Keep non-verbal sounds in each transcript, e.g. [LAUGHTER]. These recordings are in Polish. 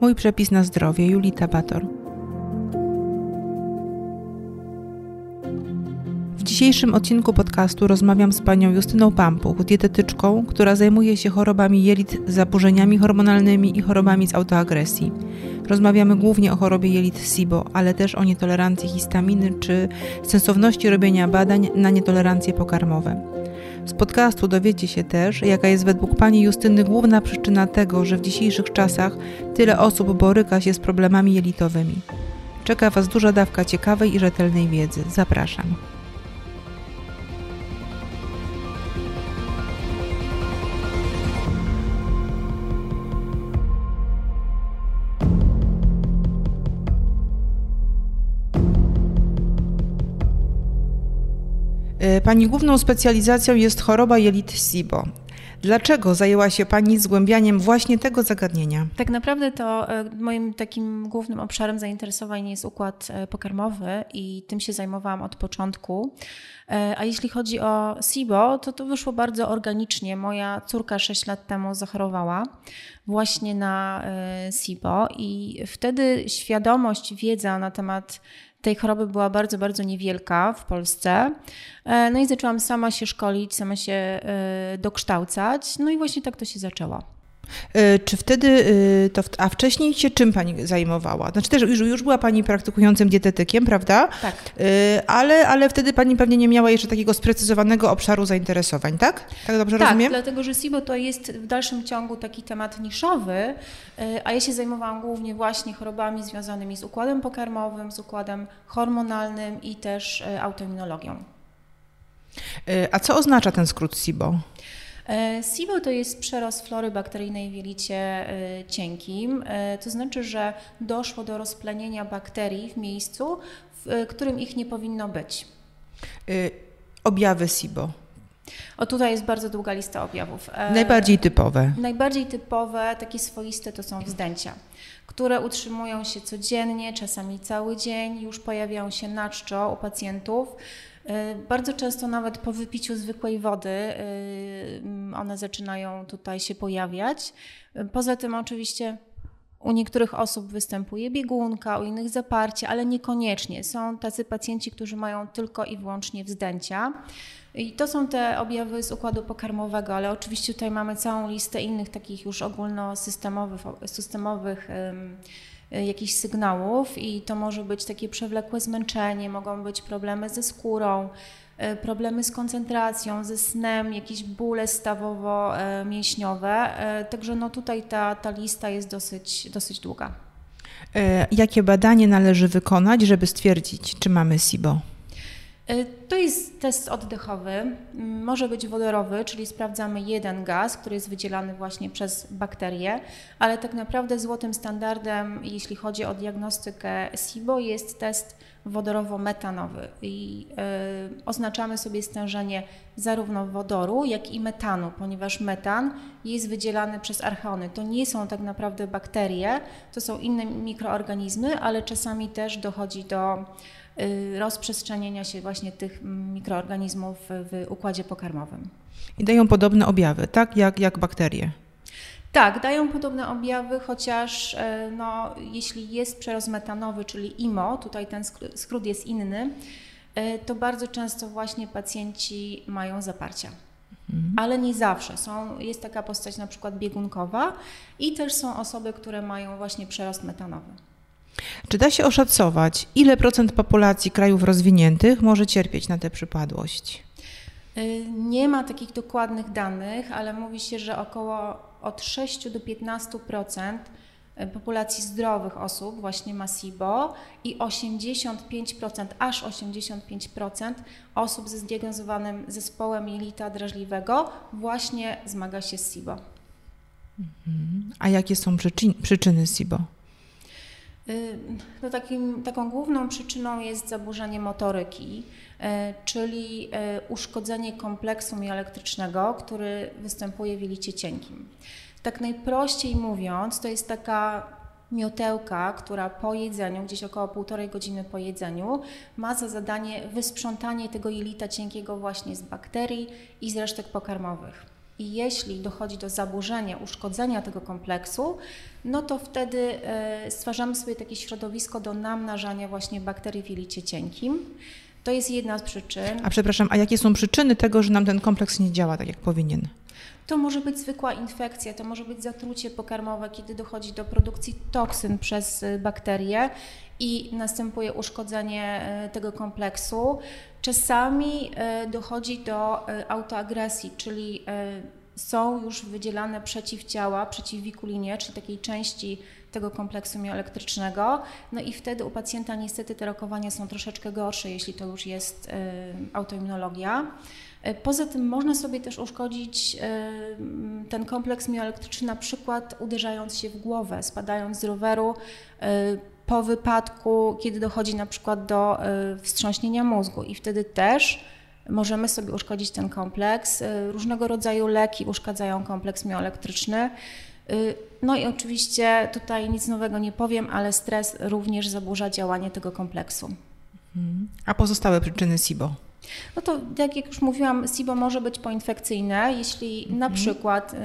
Mój przepis na zdrowie, Julita Bator. W dzisiejszym odcinku podcastu rozmawiam z panią Justyną Pampuch, dietetyczką, która zajmuje się chorobami jelit, zaburzeniami hormonalnymi i chorobami z autoagresji. Rozmawiamy głównie o chorobie jelit SIBO, ale też o nietolerancji histaminy czy sensowności robienia badań na nietolerancje pokarmowe. Z podcastu dowiecie się też, jaka jest według pani Justyny główna przyczyna tego, że w dzisiejszych czasach tyle osób boryka się z problemami jelitowymi. Czeka Was duża dawka ciekawej i rzetelnej wiedzy. Zapraszam. Pani główną specjalizacją jest choroba jelit SIBO. Dlaczego zajęła się Pani zgłębianiem właśnie tego zagadnienia? Tak naprawdę to e, moim takim głównym obszarem zainteresowań jest układ e, pokarmowy i tym się zajmowałam od początku. A jeśli chodzi o SIBO, to to wyszło bardzo organicznie. Moja córka 6 lat temu zachorowała właśnie na SIBO i wtedy świadomość, wiedza na temat tej choroby była bardzo, bardzo niewielka w Polsce. E, no i zaczęłam sama się szkolić, sama się e, dokształcać. No i właśnie tak to się zaczęło. E, czy wtedy, e, to, a wcześniej się czym Pani zajmowała? Znaczy też już, już była Pani praktykującym dietetykiem, prawda? Tak. E, ale, ale wtedy Pani pewnie nie miała jeszcze takiego sprecyzowanego obszaru zainteresowań, tak? Tak dobrze tak, rozumiem? Tak, dlatego że SIBO to jest w dalszym ciągu taki temat niszowy, a ja się zajmowałam głównie właśnie chorobami związanymi z układem pokarmowym, z układem hormonalnym i też autoimmunologią. A co oznacza ten skrót SIBO? E, SIBO to jest przerost flory bakteryjnej w jelicie e, cienkim, e, to znaczy, że doszło do rozplenienia bakterii w miejscu, w którym ich nie powinno być. Objawy SIBO. O tutaj jest bardzo długa lista objawów. Najbardziej typowe. Najbardziej typowe, takie swoiste to są wzdęcia, które utrzymują się codziennie, czasami cały dzień, już pojawiają się na czczo u pacjentów. E, bardzo często nawet po wypiciu zwykłej wody e, one zaczynają tutaj się pojawiać. Poza tym oczywiście u niektórych osób występuje biegunka, u innych zaparcie, ale niekoniecznie. Są tacy pacjenci, którzy mają tylko i wyłącznie wzdęcia. I to są te objawy z układu pokarmowego, ale oczywiście tutaj mamy całą listę innych takich już ogólnosystemowych systemowych, jakichś sygnałów i to może być takie przewlekłe zmęczenie, mogą być problemy ze skórą, y, problemy z koncentracją, ze snem, jakieś bóle stawowo-mięśniowe. Y, także no tutaj ta, ta lista jest dosyć, dosyć długa. Jakie badanie należy wykonać, żeby stwierdzić, czy mamy SIBO? E, to jest test oddechowy, może być wodorowy, czyli sprawdzamy jeden gaz, który jest wydzielany właśnie przez bakterie, ale tak naprawdę złotym standardem, jeśli chodzi o diagnostykę SIBO, jest test wodorowo-metanowy i y, oznaczamy sobie stężenie zarówno wodoru, jak i metanu, ponieważ metan jest wydzielany przez archeony. To nie są tak naprawdę bakterie, to są inne mikroorganizmy, ale czasami też dochodzi do Y, rozprzestrzeniania się właśnie tych mikroorganizmów w układzie pokarmowym. I dają podobne objawy, tak jak, jak bakterie. Tak, dają podobne objawy, chociaż e, no, jeśli jest przerost metanowy, czyli IMO, tutaj ten skrót jest inny, e, to bardzo często właśnie pacjenci mają zaparcia. Mhm. Ale nie zawsze. Są, jest taka postać na przykład biegunkowa i też są osoby, które mają właśnie przerost metanowy. Czy da się oszacować, ile procent populacji krajów rozwiniętych może cierpieć na tę przypadłość? Y, nie ma takich dokładnych danych, ale mówi się, że około od 6 do 15% y, populacji zdrowych osób właśnie ma SIBO i 85%, aż 85% osób ze zdiagnozowanym zespołem jelita drażliwego właśnie zmaga się z SIBO. Mhm. A jakie są przyczyny SIBO? Y, no takim, taką główną przyczyną jest zaburzenie motoryki, y, czyli y, uszkodzenie kompleksu mielektrycznego, który występuje w jelicie cienkim. Tak najprościej mówiąc, to jest taka miotełka, która po jedzeniu, gdzieś około półtorej godziny po jedzeniu, ma za zadanie wysprzątanie tego jelita cienkiego właśnie z bakterii i z resztek pokarmowych. I jeśli dochodzi do zaburzenia, uszkodzenia tego kompleksu, no to wtedy stwarzamy sobie takie środowisko do namnażania właśnie bakterii w jelicie cienkim. To jest jedna z przyczyn. A przepraszam, a jakie są przyczyny tego, że nam ten kompleks nie działa tak, jak powinien? To może być zwykła infekcja, to może być zatrucie pokarmowe, kiedy dochodzi do produkcji toksyn przez y, bakterie i następuje uszkodzenie y, tego kompleksu. Czasami y, dochodzi do autoagresji, czyli są już wydzielane przeciwciała, przeciwwikulinie, czyli takiej części tego kompleksu mioelektrycznego. No i wtedy u pacjenta niestety te rokowania są troszeczkę gorsze, jeśli to już jest autoimmunologia. E, poza tym można sobie też uszkodzić e, ten kompleks mioelektryczny na przykład uderzając się w głowę, spadając z roweru e, po wypadku, kiedy dochodzi na przykład do wstrząśnienia mózgu i wtedy też możemy sobie uszkodzić ten kompleks. Różnego rodzaju leki uszkadzają kompleks mioelektryczny. No i oczywiście tutaj nic nowego nie powiem, ale stres również zaburza działanie tego kompleksu. Mhm. A pozostałe przyczyny SIBO? No to tak jak już mówiłam, SIBO może być poinfekcyjne, jeśli na mhm. przykład y,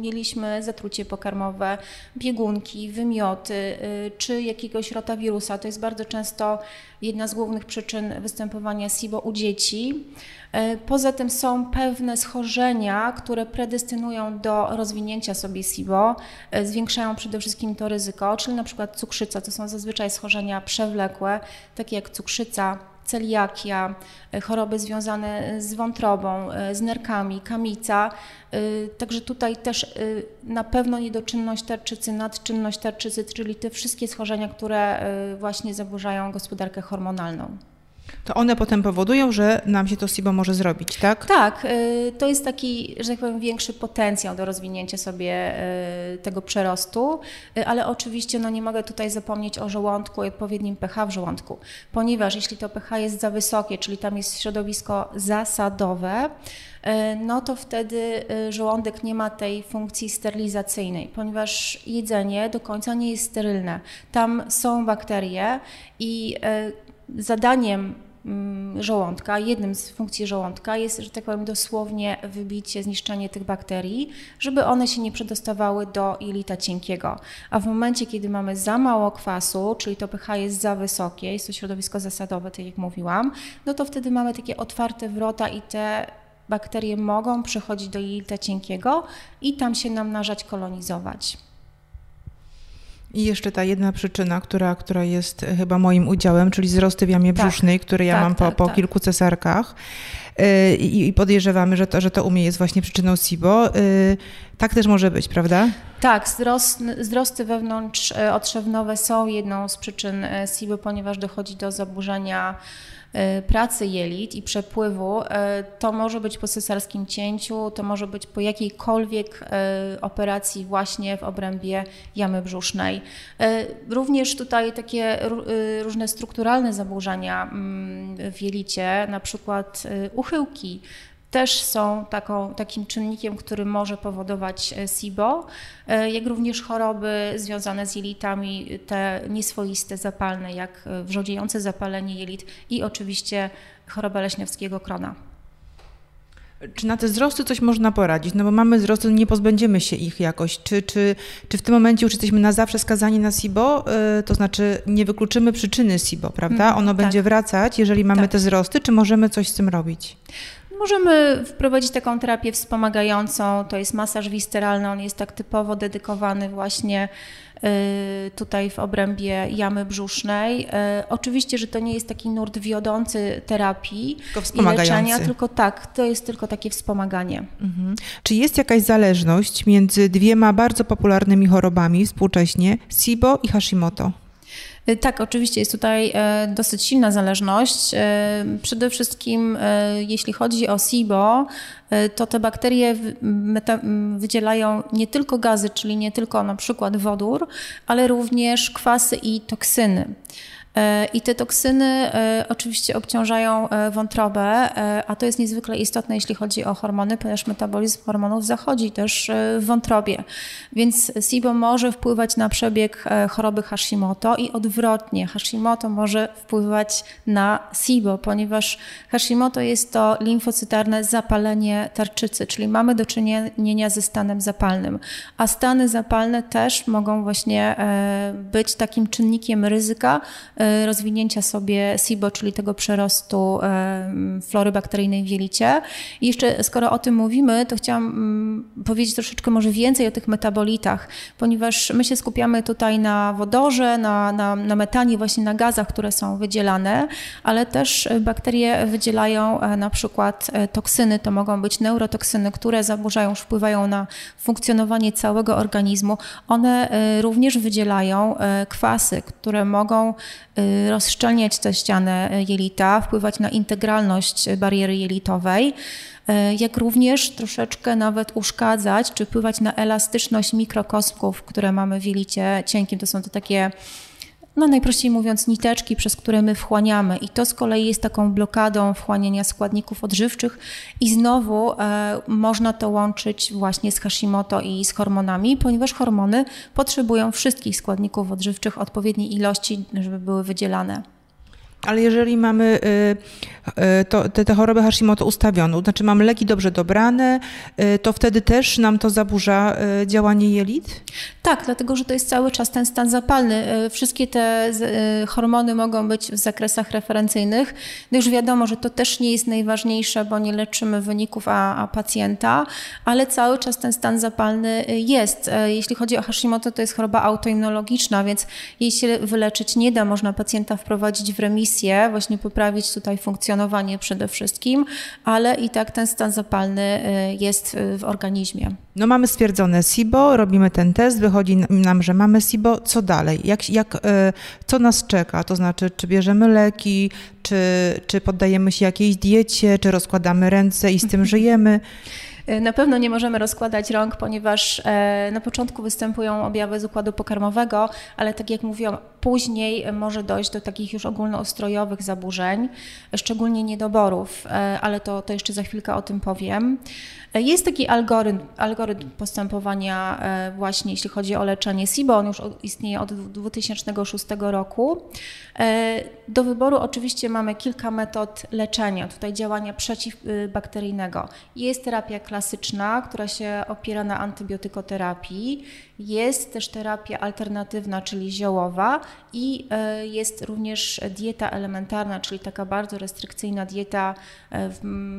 mieliśmy zatrucie pokarmowe, biegunki, wymioty y, czy jakiegoś rotawirusa. To jest bardzo często jedna z głównych przyczyn występowania SIBO u dzieci. Y, poza tym są pewne schorzenia, które predestynują do rozwinięcia sobie SIBO, y, zwiększają przede wszystkim to ryzyko, czyli na przykład cukrzyca, to są zazwyczaj schorzenia przewlekłe, takie jak cukrzyca, celiakia, e, choroby związane z wątrobą, e, z nerkami, kamica. E, także tutaj też na pewno niedoczynność tarczycy, nadczynność tarczycy, czyli te wszystkie schorzenia, które właśnie zaburzają gospodarkę hormonalną to one potem powodują, że nam się to SIBO może zrobić, tak? Tak, y, to jest taki, że tak powiem, większy potencjał do rozwinięcia sobie y, tego przerostu, y, ale oczywiście no, nie mogę tutaj zapomnieć o żołądku i odpowiednim pH w żołądku, ponieważ jeśli to pH jest za wysokie, czyli tam jest środowisko zasadowe, no to wtedy żołądek nie ma tej funkcji sterylizacyjnej, ponieważ jedzenie do końca nie jest sterylne. Tam są bakterie i zadaniem mm, żołądka, jednym z funkcji żołądka jest, że tak powiem, dosłownie wybicie, zniszczenie tych bakterii, żeby one się nie przedostawały do jelita cienkiego. A w momencie, kiedy mamy za mało kwasu, czyli to pH jest za wysokie, jest to środowisko zasadowe, tak jak mówiłam, no to wtedy mamy takie otwarte wrota i te bakterie mogą przychodzić do jelita cienkiego i tam się namnażać, kolonizować. I jeszcze ta jedna przyczyna, która, która jest chyba moim udziałem, czyli wzrosty w jamie tak, brzusznej, które ja tak, mam po, tak, po tak. kilku cesarkach. Y, I, podejrzewamy, że to, że to u mnie jest właśnie przyczyną SIBO. Y, tak też może być, prawda? Tak, wzrost, wzrosty wewnątrz otrzewnowe są jedną z przyczyn SIBO, ponieważ dochodzi do zaburzenia E, pracy jelit i przepływu, e, to może być po cesarskim cięciu, to może być po jakiejkolwiek e, operacji właśnie w obrębie jamy brzusznej. Również tutaj takie różne strukturalne zaburzenia mm, w jelicie, na przykład uchyłki, też są taką, takim czynnikiem, który może powodować e, SIBO, e, jak również choroby związane z jelitami, te nieswoiste, zapalne, jak e, wrzodziejące zapalenie jelit i oczywiście choroba leśniowskiego krona. Czy na te wzrosty coś można poradzić? No bo mamy wzrosty, nie pozbędziemy się ich jakoś. Czy, czy, czy w tym momencie już jesteśmy na zawsze skazani na SIBO? To znaczy nie wykluczymy przyczyny SIBO, prawda? Mhm, ono tak. będzie wracać, jeżeli mamy tak. te wzrosty, czy możemy coś z tym robić? Możemy wprowadzić taką terapię wspomagającą, to jest masaż wisteralny, on jest tak typowo dedykowany właśnie y, tutaj w obrębie jamy brzusznej. Y, oczywiście, że to nie jest taki nurt wiodący terapii i leczenia, tylko tak, to jest tylko takie wspomaganie. Mhm. Czy jest jakaś zależność między dwiema bardzo popularnymi chorobami współcześnie, SIBO i Hashimoto? Y, tak, oczywiście jest tutaj e, dosyć silna zależność. E, przede wszystkim, e, jeśli chodzi o SIBO, to te bakterie wydzielają nie tylko gazy, czyli nie tylko na przykład wodór, ale również kwasy i toksyny. E, I te toksyny e, oczywiście obciążają e, wątrobę, a to jest niezwykle istotne, jeśli chodzi o hormony, ponieważ metabolizm hormonów zachodzi też w wątrobie. Więc SIBO może wpływać na przebieg choroby Hashimoto i odwrotnie. Hashimoto może wpływać na SIBO, ponieważ Hashimoto jest to limfocytarne zapalenie tarczycy, czyli mamy do czynienia ze stanem zapalnym. A stany zapalne też mogą właśnie być takim czynnikiem ryzyka rozwinięcia sobie SIBO, czyli tego przerostu flory bakteryjnej w jelicie. I jeszcze skoro o tym mówimy, to chciałam mm, powiedzieć troszeczkę może więcej o tych metabolitach, ponieważ my się skupiamy tutaj na wodorze, na, na, na metanie, właśnie na gazach, które są wydzielane, ale też bakterie wydzielają e, na przykład e, toksyny, to mogą być neurotoksyny, które zaburzają, wpływają na funkcjonowanie całego organizmu. One e, również wydzielają kwasy, które mogą rozszczelniać tę ścianę jelita, wpływać na integralność bariery jelitowej, y, jak również troszeczkę nawet uszkadzać czy wpływać na elastyczność mikrokosmków, które mamy w jelicie cienkim. To są to takie no najprościej mówiąc, niteczki, przez które my wchłaniamy. I to z kolei jest taką blokadą wchłaniania składników odżywczych i znowu e, można to łączyć właśnie z Hashimoto i z hormonami, ponieważ hormony potrzebują wszystkich składników odżywczych odpowiedniej ilości, żeby były wydzielane. Ale jeżeli mamy y, y, to, te, te choroby Hashimoto ustawioną, znaczy mamy leki dobrze dobrane, y, to wtedy też nam to zaburza działanie jelit? Tak, dlatego że to jest cały czas ten stan zapalny. Wszystkie te hormony mogą być w zakresach referencyjnych. No już wiadomo, że to też nie jest najważniejsze, bo nie leczymy wyników a, a pacjenta, ale cały czas ten stan zapalny jest. Jeśli chodzi o Hashimoto, to jest choroba autoimmunologiczna, więc jej się wyleczyć nie da. Można pacjenta wprowadzić w remisję misję, właśnie poprawić tutaj funkcjonowanie przede wszystkim, ale i tak ten stan zapalny y, jest y, w organizmie. No mamy stwierdzone SIBO, robimy ten test, wychodzi nam, że mamy SIBO, co dalej? Jak, jak, y, co nas czeka? To znaczy, czy bierzemy leki, czy, czy poddajemy się jakiejś diecie, czy rozkładamy ręce i z tym [LAUGHS] żyjemy? Na pewno nie możemy rozkładać rąk, ponieważ e, na początku występują objawy z układu pokarmowego, ale tak jak mówiłam, później może dojść do takich już ogólnoustrojowych zaburzeń, szczególnie niedoborów, e, ale to, to jeszcze za chwilkę o tym powiem. Jest taki algorytm, algorytm postępowania właśnie jeśli chodzi o leczenie SIBO, on już istnieje od 2006 roku. Do wyboru oczywiście mamy kilka metod leczenia, tutaj działania przeciwbakteryjnego. Jest terapia klasyczna, która się opiera na antybiotykoterapii. Jest też terapia alternatywna, czyli ziołowa i e, jest również dieta elementarna, czyli taka bardzo restrykcyjna dieta. E,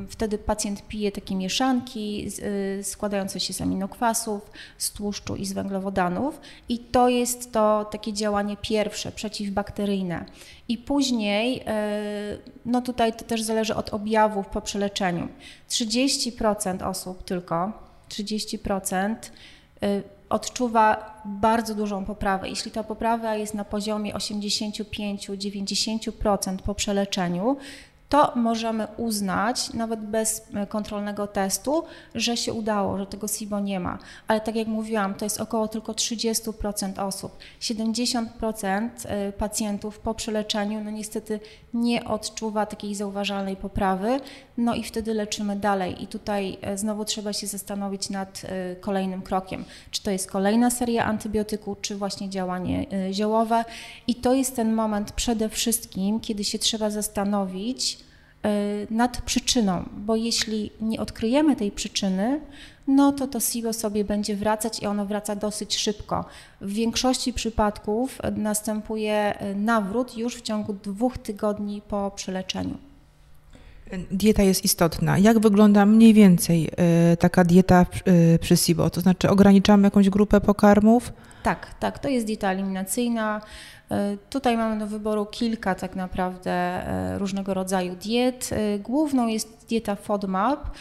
wtedy pacjent pije takie mieszanki e, składające się z aminokwasów, z tłuszczu i z węglowodanów i to jest to takie działanie pierwsze, przeciwbakteryjne. I później, no tutaj to też zależy od objawów po przeleczeniu. 30% osób tylko, 30% odczuwa bardzo dużą poprawę. Jeśli ta poprawa jest na poziomie 85-90% po przeleczeniu, to możemy uznać, nawet bez e, kontrolnego testu, że się udało, że tego SIBO nie ma. Ale tak jak mówiłam, to jest około tylko 30% osób. 70% e, pacjentów po przeleczeniu no niestety nie odczuwa takiej zauważalnej poprawy, no i wtedy leczymy dalej. I tutaj e, znowu trzeba się zastanowić nad kolejnym krokiem. Czy to jest kolejna seria antybiotyku, czy właśnie działanie ziołowe. I to jest ten moment przede wszystkim, kiedy się trzeba zastanowić, nad przyczyną, bo jeśli nie odkryjemy tej przyczyny, no to to SIBO sobie będzie wracać i ono wraca dosyć szybko. W większości przypadków następuje y, nawrót już w ciągu dwóch tygodni po przeleczeniu. Dieta jest istotna. Jak wygląda mniej więcej y, taka dieta przy SIBO? To znaczy ograniczamy jakąś grupę pokarmów? Tak, tak. To jest dieta eliminacyjna. E, tutaj mamy do wyboru kilka tak naprawdę e, różnego rodzaju diet. E, główną jest dieta FODMAP,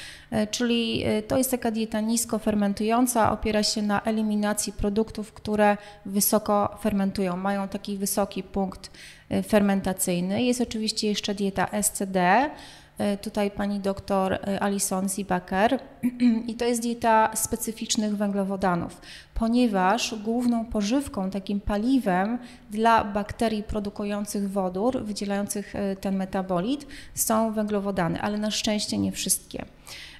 czyli to jest taka dieta nisko fermentująca, opiera się na eliminacji produktów, które wysoko fermentują, mają taki wysoki punkt fermentacyjny. Jest oczywiście jeszcze dieta SCD, tutaj pani doktor Alison Zibaker. [CLEARS THROAT] I to jest dieta specyficznych węglowodanów, ponieważ główną pożywką, takim paliwem dla bakterii produkujących wodór, wydzielających ten metabolit, są węglowodany, ale na szczęście nie wszystkie.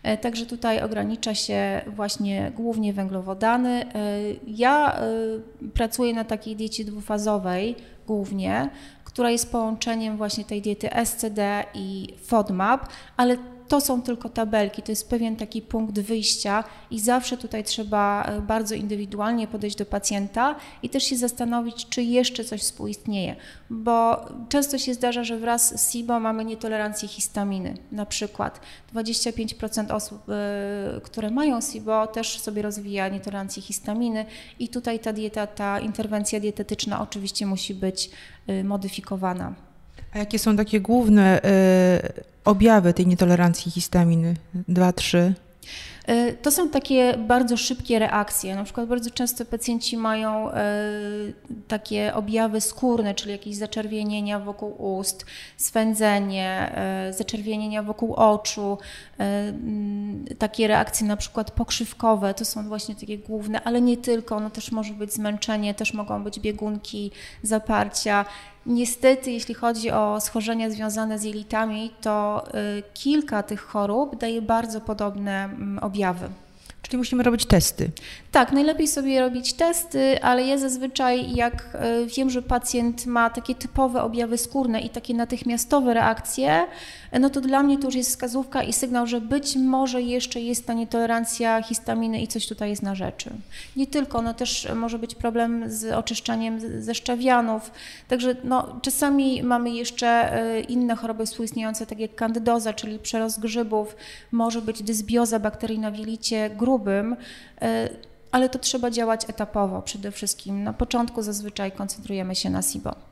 E, także tutaj ogranicza się właśnie głównie węglowodany. E, ja e, pracuję na takiej diecie dwufazowej głównie, która jest połączeniem właśnie tej diety SCD i FODMAP, ale to są tylko tabelki, to jest pewien taki punkt wyjścia i zawsze tutaj trzeba e, bardzo indywidualnie podejść do pacjenta i też się zastanowić, czy jeszcze coś współistnieje, bo często się zdarza, że wraz z SIBO mamy nietolerancję histaminy. Na przykład 25% osób, e, które mają SIBO, też sobie rozwija nietolerancję histaminy i tutaj ta dieta, ta interwencja dietetyczna oczywiście musi być e, modyfikowana. A jakie są takie główne y, objawy tej nietolerancji histaminy? Dwa, trzy? E, to są takie bardzo szybkie reakcje. Na przykład bardzo często pacjenci mają e, takie objawy skórne, czyli jakieś zaczerwienienia wokół ust, swędzenie, zaczerwienienia wokół oczu, takie reakcje na przykład pokrzywkowe, to są właśnie takie główne, ale nie tylko, no też może być zmęczenie, też mogą być biegunki, zaparcia. Niestety, jeśli chodzi o schorzenia związane z jelitami, to kilka tych chorób daje bardzo podobne objawy objawy. Czyli musimy robić testy. Tak, najlepiej sobie robić testy, ale ja zazwyczaj, jak e, wiem, że pacjent ma takie typowe objawy skórne i takie natychmiastowe reakcje, e, no to dla mnie to już jest wskazówka i sygnał, że być może jeszcze jest ta nietolerancja histaminy i coś tutaj jest na rzeczy. Nie tylko, no też może być problem z oczyszczaniem ze szczawianów, także no, czasami mamy jeszcze e, inne choroby współistniejące, tak jak kandydoza, czyli przerost grzybów, może być dysbioza bakteryjna w jelicie grubym, ale to trzeba działać etapowo przede wszystkim. Na początku zazwyczaj koncentrujemy się na SIBO.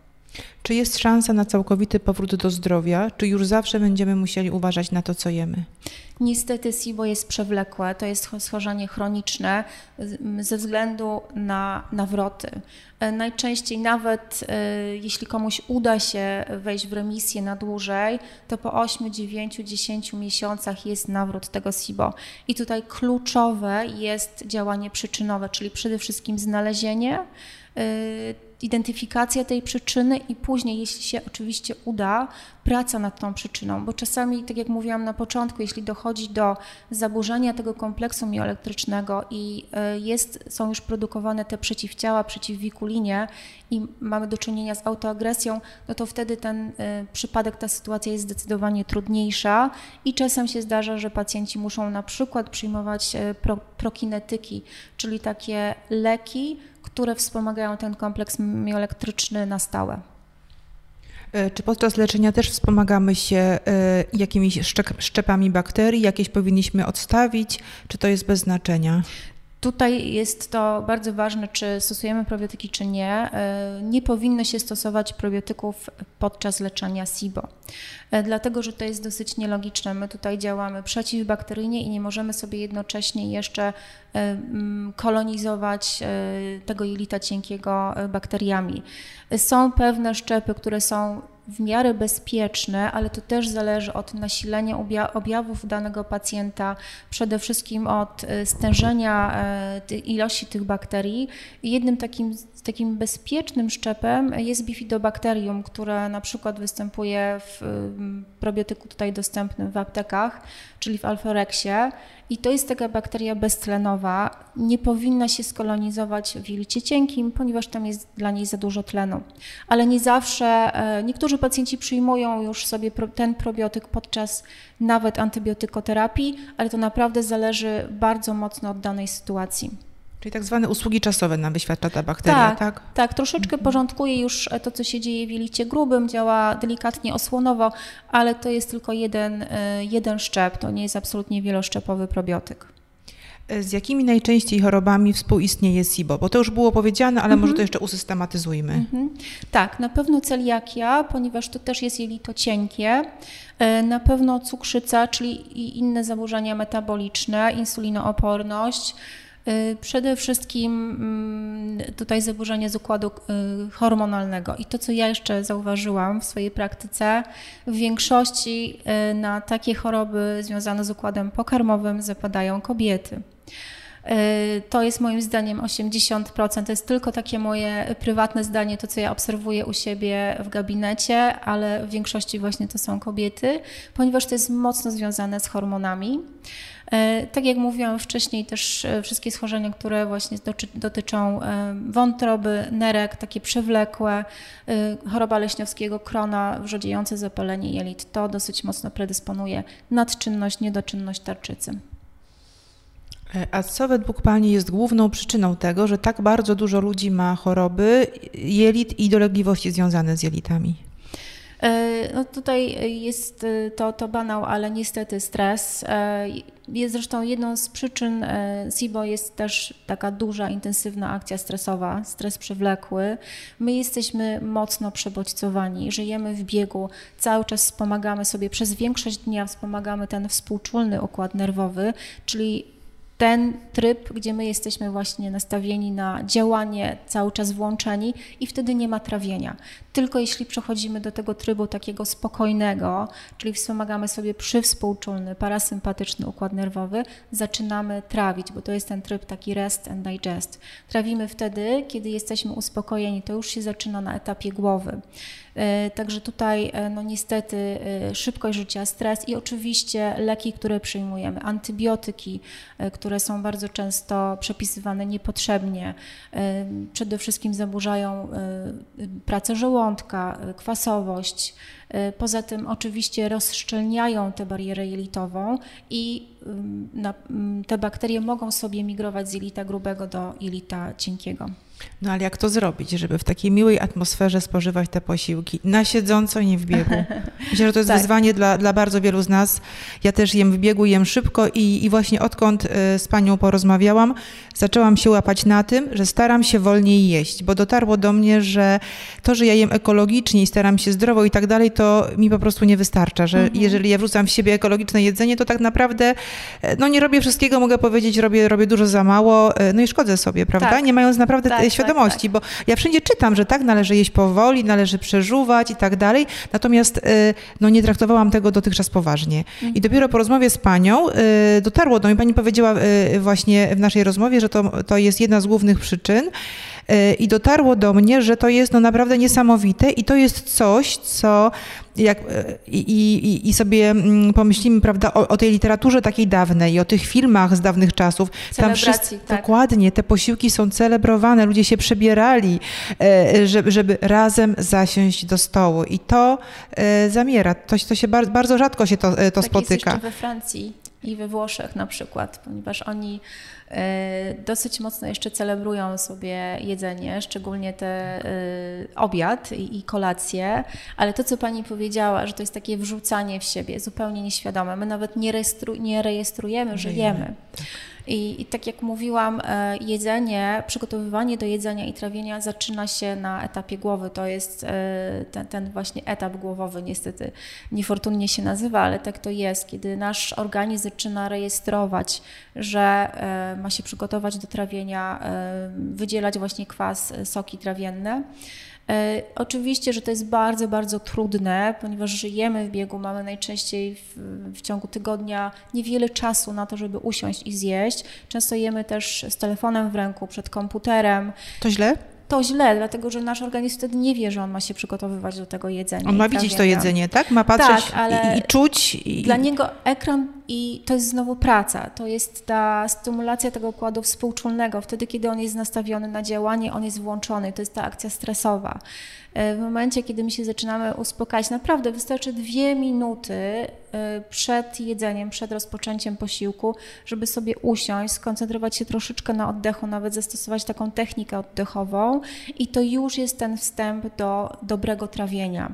Czy jest szansa na całkowity powrót do zdrowia, czy już zawsze będziemy musieli uważać na to, co jemy? Niestety SIBO jest przewlekłe, to jest schorzenie chroniczne ze względu na nawroty. E, najczęściej nawet e, jeśli komuś uda się wejść w remisję na dłużej, to po 8, 9, 10 miesiącach jest nawrót tego SIBO. I tutaj kluczowe jest działanie przyczynowe, czyli przede wszystkim znalezienie e, identyfikacja tej przyczyny i później, jeśli się oczywiście uda, praca nad tą przyczyną, bo czasami, tak jak mówiłam na początku, jeśli dochodzi do zaburzenia tego kompleksu mioelektrycznego i e, jest, są już produkowane te przeciwciała, przeciwwikulinie i mamy do czynienia z autoagresją, no to wtedy ten e, przypadek, ta sytuacja jest zdecydowanie trudniejsza i czasem się zdarza, że pacjenci muszą na przykład przyjmować e, pro, prokinetyki, czyli takie leki, które wspomagają ten kompleks mioelektryczny na stałe. E, czy podczas leczenia też wspomagamy się e, jakimiś szczepami bakterii? Jakieś powinniśmy odstawić? Czy to jest bez znaczenia? Tutaj jest to bardzo ważne, czy stosujemy probiotyki, czy nie. E, nie powinno się stosować probiotyków podczas leczenia SIBO, dlatego że to jest dosyć nielogiczne. My tutaj działamy przeciwbakteryjnie i nie możemy sobie jednocześnie jeszcze kolonizować tego jelita cienkiego bakteriami. Są pewne szczepy, które są w miarę bezpieczne, ale to też zależy od nasilenia objawów danego pacjenta, przede wszystkim od e, stężenia e, ilości tych bakterii. Jednym takim, takim bezpiecznym szczepem jest bifidobakterium, które na przykład występuje w probiotyku tutaj dostępnym w aptekach, czyli w alforexie. I to jest taka bakteria beztlenowa, nie powinna się skolonizować w jelicie cienkim, ponieważ tam jest dla niej za dużo tlenu. Ale nie zawsze, e, niektórzy pacjenci przyjmują już sobie ten probiotyk podczas nawet antybiotykoterapii, ale to naprawdę zależy bardzo mocno od danej sytuacji. Czyli tak zwane usługi czasowe nam wyświadcza ta bakteria, tak? Tak, tak troszeczkę mhm. porządkuje już to, co się dzieje w jelicie grubym, działa delikatnie osłonowo, ale to jest tylko jeden, e, jeden szczep, to nie jest absolutnie wieloszczepowy probiotyk. E, z jakimi najczęściej chorobami współistnieje SIBO? Bo to już było powiedziane, ale może to mhm. jeszcze usystematyzujmy. Mhm. Tak, na pewno celiakia, ponieważ to też jest jelito cienkie. E, na pewno cukrzyca, czyli inne zaburzenia metaboliczne, insulinooporność, Y, przede wszystkim tutaj zaburzenie z układu y, hormonalnego. I to, co ja jeszcze zauważyłam w swojej praktyce, w większości y, na takie choroby związane z układem pokarmowym zapadają kobiety. Y, to jest moim zdaniem 80%. To jest tylko takie moje prywatne zdanie, to co ja obserwuję u siebie w gabinecie, ale w większości właśnie to są kobiety, ponieważ to jest mocno związane z hormonami. Y, tak jak mówiłam wcześniej, też y, wszystkie schorzenia, które właśnie dotyczą wątroby, nerek, takie przewlekłe, choroba leśniowskiego, krona, wrzodziejące zapalenie jelit, to dosyć mocno predysponuje nadczynność, niedoczynność tarczycy. E, a co według Pani jest główną przyczyną tego, że tak bardzo dużo ludzi ma choroby jelit i dolegliwości związane z jelitami? E, no tutaj jest e, to, to banał, ale niestety stres. Jest zresztą jedną z przyczyn SIBO jest też taka duża, intensywna akcja stresowa, stres przewlekły. My jesteśmy mocno przebodźcowani, żyjemy w biegu, cały czas wspomagamy sobie, przez większość dnia wspomagamy ten współczulny układ nerwowy, czyli ten tryb, gdzie my jesteśmy właśnie nastawieni na działanie, cały czas włączeni i wtedy nie ma trawienia. Tylko jeśli przechodzimy do tego trybu takiego spokojnego, czyli wspomagamy sobie przywspółczulny, parasympatyczny układ nerwowy, zaczynamy trawić, bo to jest ten tryb taki rest and digest. Trawimy wtedy, kiedy jesteśmy uspokojeni, to już się zaczyna na etapie głowy. E, także tutaj e, no niestety e, szybkość życia, stres i oczywiście leki, które przyjmujemy, antybiotyki, które są bardzo często przepisywane niepotrzebnie, przede wszystkim zaburzają pracę żołądka, kwasowość. Poza tym oczywiście rozszczelniają tę barierę jelitową i te bakterie mogą sobie migrować z jelita grubego do jelita cienkiego. No ale jak to zrobić, żeby w takiej miłej atmosferze spożywać te posiłki na siedząco, nie w biegu? [LAUGHS] Myślę, że to jest tak. wyzwanie dla, dla bardzo wielu z nas. Ja też jem w biegu, jem szybko i, i właśnie odkąd y, z panią porozmawiałam, zaczęłam się łapać na tym, że staram się wolniej jeść, bo dotarło do mnie, że to, że ja jem ekologicznie i staram się zdrowo i tak dalej, to mi po prostu nie wystarcza, że mhm. jeżeli ja wrzucam w siebie ekologiczne jedzenie, to tak naprawdę e, no nie robię wszystkiego, mogę powiedzieć, robię, robię dużo za mało, e, no i szkodzę sobie, prawda? Tak. Nie mając naprawdę tak, świadomości, tak, tak. bo ja wszędzie czytam, że tak, należy jeść powoli, należy przeżuwać i tak dalej, natomiast y, no, nie traktowałam tego dotychczas poważnie. I mhm. dopiero po rozmowie z panią y, dotarło do mnie, pani powiedziała y, właśnie w naszej rozmowie, że to, to jest jedna z głównych przyczyn, i dotarło do mnie, że to jest no naprawdę niesamowite i to jest coś, co jak, i, i, i sobie mm, pomyślimy, prawda, o, o, tej literaturze takiej dawnej i o tych filmach z dawnych czasów. Tam wszyscy, tak. Dokładnie, te posiłki są celebrowane, ludzie się przebierali, e, żeby, żeby razem zasiąść do stołu i to zamiera. To, to się bardzo, bardzo rzadko się to, to tak spotyka. Jest we Francji i we Włoszech na przykład, ponieważ oni dosyć mocno jeszcze celebrują sobie jedzenie, szczególnie te e, obiad i, kolację, ale to, co Pani powiedziała, że to jest takie wrzucanie w siebie, zupełnie nieświadome. My nawet nie, rejestru, nie rejestrujemy, że jemy. I, I, tak jak mówiłam, e, jedzenie, przygotowywanie do jedzenia i trawienia zaczyna się na etapie głowy. To jest e, ten, ten, właśnie etap głowowy, niestety niefortunnie się nazywa, ale tak to jest, kiedy nasz organizm zaczyna rejestrować, że e, ma się przygotować do trawienia, wydzielać właśnie kwas, soki trawienne. E, oczywiście, że to jest bardzo, bardzo trudne, ponieważ żyjemy w biegu, mamy najczęściej w, w, ciągu tygodnia niewiele czasu na to, żeby usiąść i zjeść. Często jemy też z telefonem w ręku, przed komputerem. To źle? to źle, dlatego że nasz organizm wtedy nie wie, że on ma się przygotowywać do tego jedzenia. On ma widzieć to jedzenie, tak? Ma patrzeć tak, ale i, i czuć. I... Dla niego ekran i to jest znowu praca. To jest ta stymulacja tego układu współczulnego. Wtedy, kiedy on jest nastawiony na działanie, on jest włączony. To jest ta akcja stresowa. E, w momencie, kiedy my się zaczynamy uspokajać, naprawdę wystarczy dwie minuty e, przed jedzeniem, przed rozpoczęciem posiłku, żeby sobie usiąść, skoncentrować się troszeczkę na oddechu, nawet zastosować taką technikę oddechową i to już jest ten wstęp do dobrego trawienia.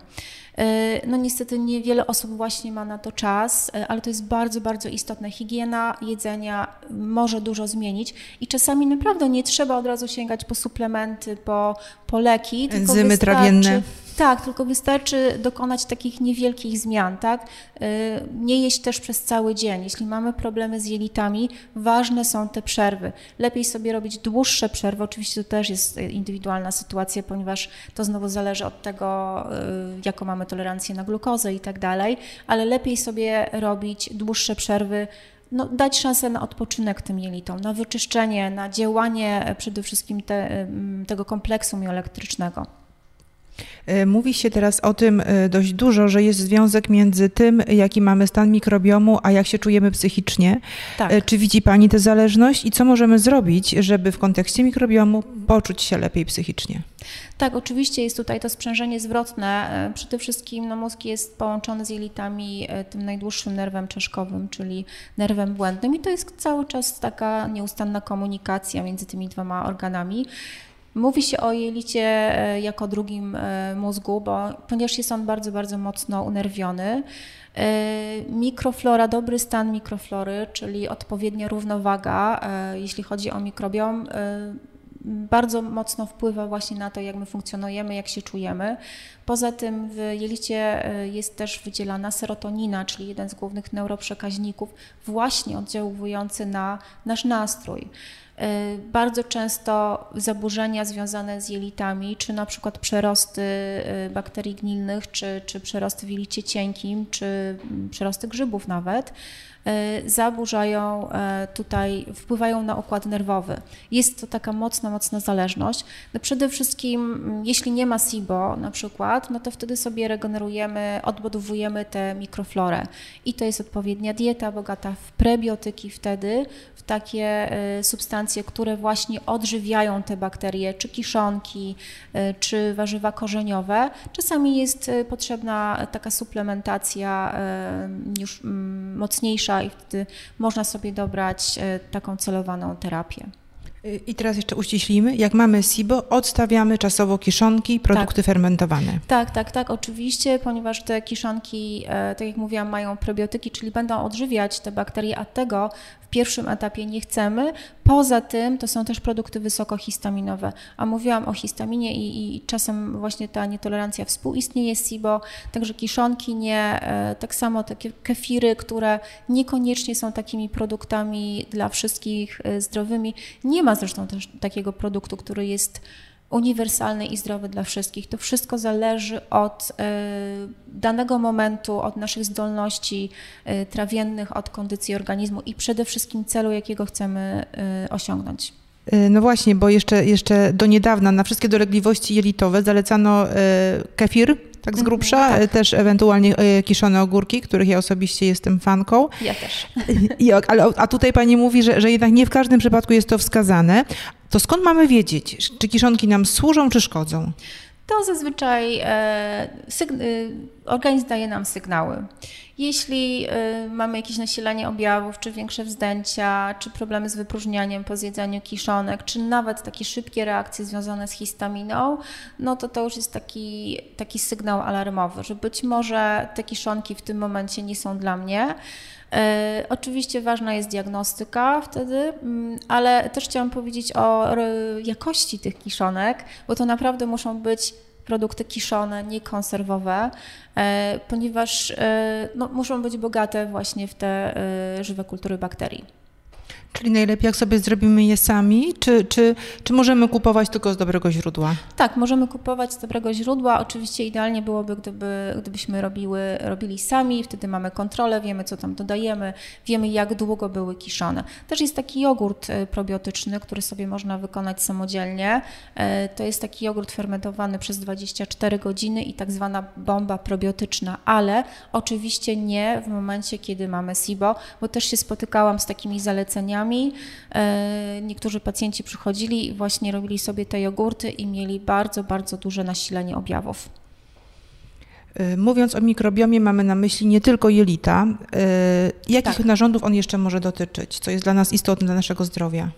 E, no niestety niewiele osób właśnie ma na to czas, ale to jest bardzo, bardzo istotne. Higiena jedzenia może dużo zmienić i czasami naprawdę nie trzeba od razu sięgać po suplementy, po, po leki. Enzymy trawienne. Tak, tylko wystarczy dokonać takich niewielkich zmian, tak? Nie jeść też przez cały dzień. Jeśli mamy problemy z jelitami, ważne są te przerwy. Lepiej sobie robić dłuższe przerwy. Oczywiście to też jest indywidualna sytuacja, ponieważ to znowu zależy od tego, jaką mamy tolerancję na glukozę i tak dalej, ale lepiej sobie robić dłuższe przerwy no, dać szansę na odpoczynek tym jelitom, na wyczyszczenie, na działanie e, przede wszystkim te, tego kompleksu mioelektrycznego. E, mówi się teraz o tym e, dość dużo, że jest związek między tym, jaki mamy stan mikrobiomu, a jak się czujemy psychicznie. Tak. Czy widzi Pani tę zależność i co możemy zrobić, żeby w kontekście mikrobiomu poczuć się lepiej psychicznie? Tak, oczywiście jest tutaj to sprzężenie zwrotne. E, przede wszystkim no, mózg jest połączony z jelitami e, tym najdłuższym nerwem czaszkowym, czyli nerwem błędnym i to jest cały czas taka nieustanna komunikacja między tymi dwoma organami. Mówi się o jelicie e, jako drugim mózgu, bo, ponieważ jest on bardzo, bardzo mocno unerwiony. Mikroflora, dobry stan mikroflory, czyli odpowiednia równowaga, jeśli chodzi o mikrobiom, bardzo mocno wpływa właśnie na to, jak my funkcjonujemy, jak się czujemy. Poza tym w jelicie e, jest też wydzielana serotonina, czyli jeden z głównych neuroprzekaźników, właśnie oddziałujący na nasz nastrój. E, bardzo często zaburzenia związane z jelitami, czy na przykład przerosty e, bakterii gnilnych, czy, czy przerosty w jelicie cienkim, czy przerosty grzybów nawet, E, zaburzają tutaj, wpływają na układ nerwowy. Jest to taka mocna, mocna zależność. No przede wszystkim, mm, jeśli nie ma SIBO na przykład, no to wtedy sobie regenerujemy, odbudowujemy tę mikroflorę. I to jest odpowiednia dieta bogata w prebiotyki wtedy, w takie e, substancje, które właśnie odżywiają te bakterie, czy kiszonki, czy warzywa korzeniowe. Czasami jest potrzebna taka suplementacja już mm, mocniejsza, i wtedy można sobie dobrać e, taką celowaną terapię. I teraz jeszcze uściślimy, jak mamy SIBO, odstawiamy czasowo kiszonki, produkty tak. fermentowane. Tak, tak, tak, oczywiście, ponieważ te kiszonki, e, tak jak mówiłam, mają probiotyki, czyli będą odżywiać te bakterie, a tego pierwszym etapie nie chcemy. Poza tym to są też produkty wysokohistaminowe, a mówiłam o histaminie i, i czasem właśnie ta nietolerancja współistnieje z SIBO, także kiszonki nie, e, tak samo takie kefiry, które niekoniecznie są takimi produktami dla wszystkich e, zdrowymi. Nie ma zresztą też takiego produktu, który jest uniwersalny i zdrowy dla wszystkich. To wszystko zależy od e, danego momentu, od naszych zdolności e, trawiennych, od kondycji organizmu i przede wszystkim celu, jakiego chcemy e, osiągnąć. No właśnie, bo jeszcze, jeszcze do niedawna na wszystkie dolegliwości jelitowe zalecano kefir, tak z mhm, grubsza, tak. też ewentualnie kiszone ogórki, których ja osobiście jestem fanką. Ja też. [LAUGHS] I, ale, a tutaj pani mówi, że, że jednak nie w każdym przypadku jest to wskazane. To skąd mamy wiedzieć, czy kiszonki nam służą, czy szkodzą? To zazwyczaj e, e, organizm daje nam sygnały. Jeśli e, mamy jakieś nasilenie objawów, czy większe wzdęcia, czy problemy z wypróżnianiem po zjedzeniu kiszonek, czy nawet takie szybkie reakcje związane z histaminą, no to to już jest taki, taki sygnał alarmowy, że być może te kiszonki w tym momencie nie są dla mnie. E, oczywiście ważna jest diagnostyka wtedy, mm, ale też chciałam powiedzieć o jakości tych kiszonek, bo to naprawdę muszą być produkty kiszone, nie konserwowe, e, ponieważ e, no, muszą być bogate właśnie w te żywe kultury bakterii. Czyli najlepiej, jak sobie zrobimy je sami, czy, czy, czy możemy kupować tylko z dobrego źródła? Tak, możemy kupować z dobrego źródła. Oczywiście idealnie byłoby, gdyby, gdybyśmy robiły, robili sami, wtedy mamy kontrolę, wiemy, co tam dodajemy, wiemy, jak długo były kiszone. Też jest taki jogurt e, probiotyczny, który sobie można wykonać samodzielnie. E, to jest taki jogurt fermentowany przez 24 godziny i tak zwana bomba probiotyczna, ale oczywiście nie w momencie, kiedy mamy SIBO, bo też się spotykałam z takimi zaleceniami, E, niektórzy pacjenci przychodzili i właśnie robili sobie te jogurty i mieli bardzo, bardzo duże nasilenie objawów. E, mówiąc o mikrobiomie, mamy na myśli nie tylko jelita. E, jakich tak. narządów on jeszcze może dotyczyć? Co jest dla nas istotne, dla naszego zdrowia?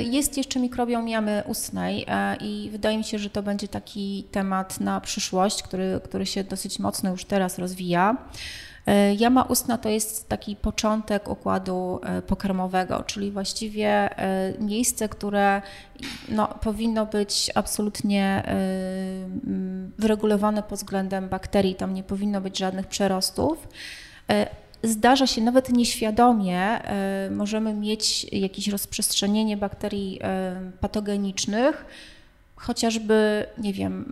Jest jeszcze mikrobiom jamy ustnej i wydaje mi się, że to będzie taki temat na przyszłość, który, który się dosyć mocno już teraz rozwija. E, jama ustna to jest taki początek układu e, pokarmowego, czyli właściwie e, miejsce, które no, powinno być absolutnie wyregulowane pod względem bakterii, tam nie powinno być żadnych przerostów. Zdarza się nawet nieświadomie, możemy mieć jakieś rozprzestrzenienie bakterii patogenicznych, chociażby, nie wiem,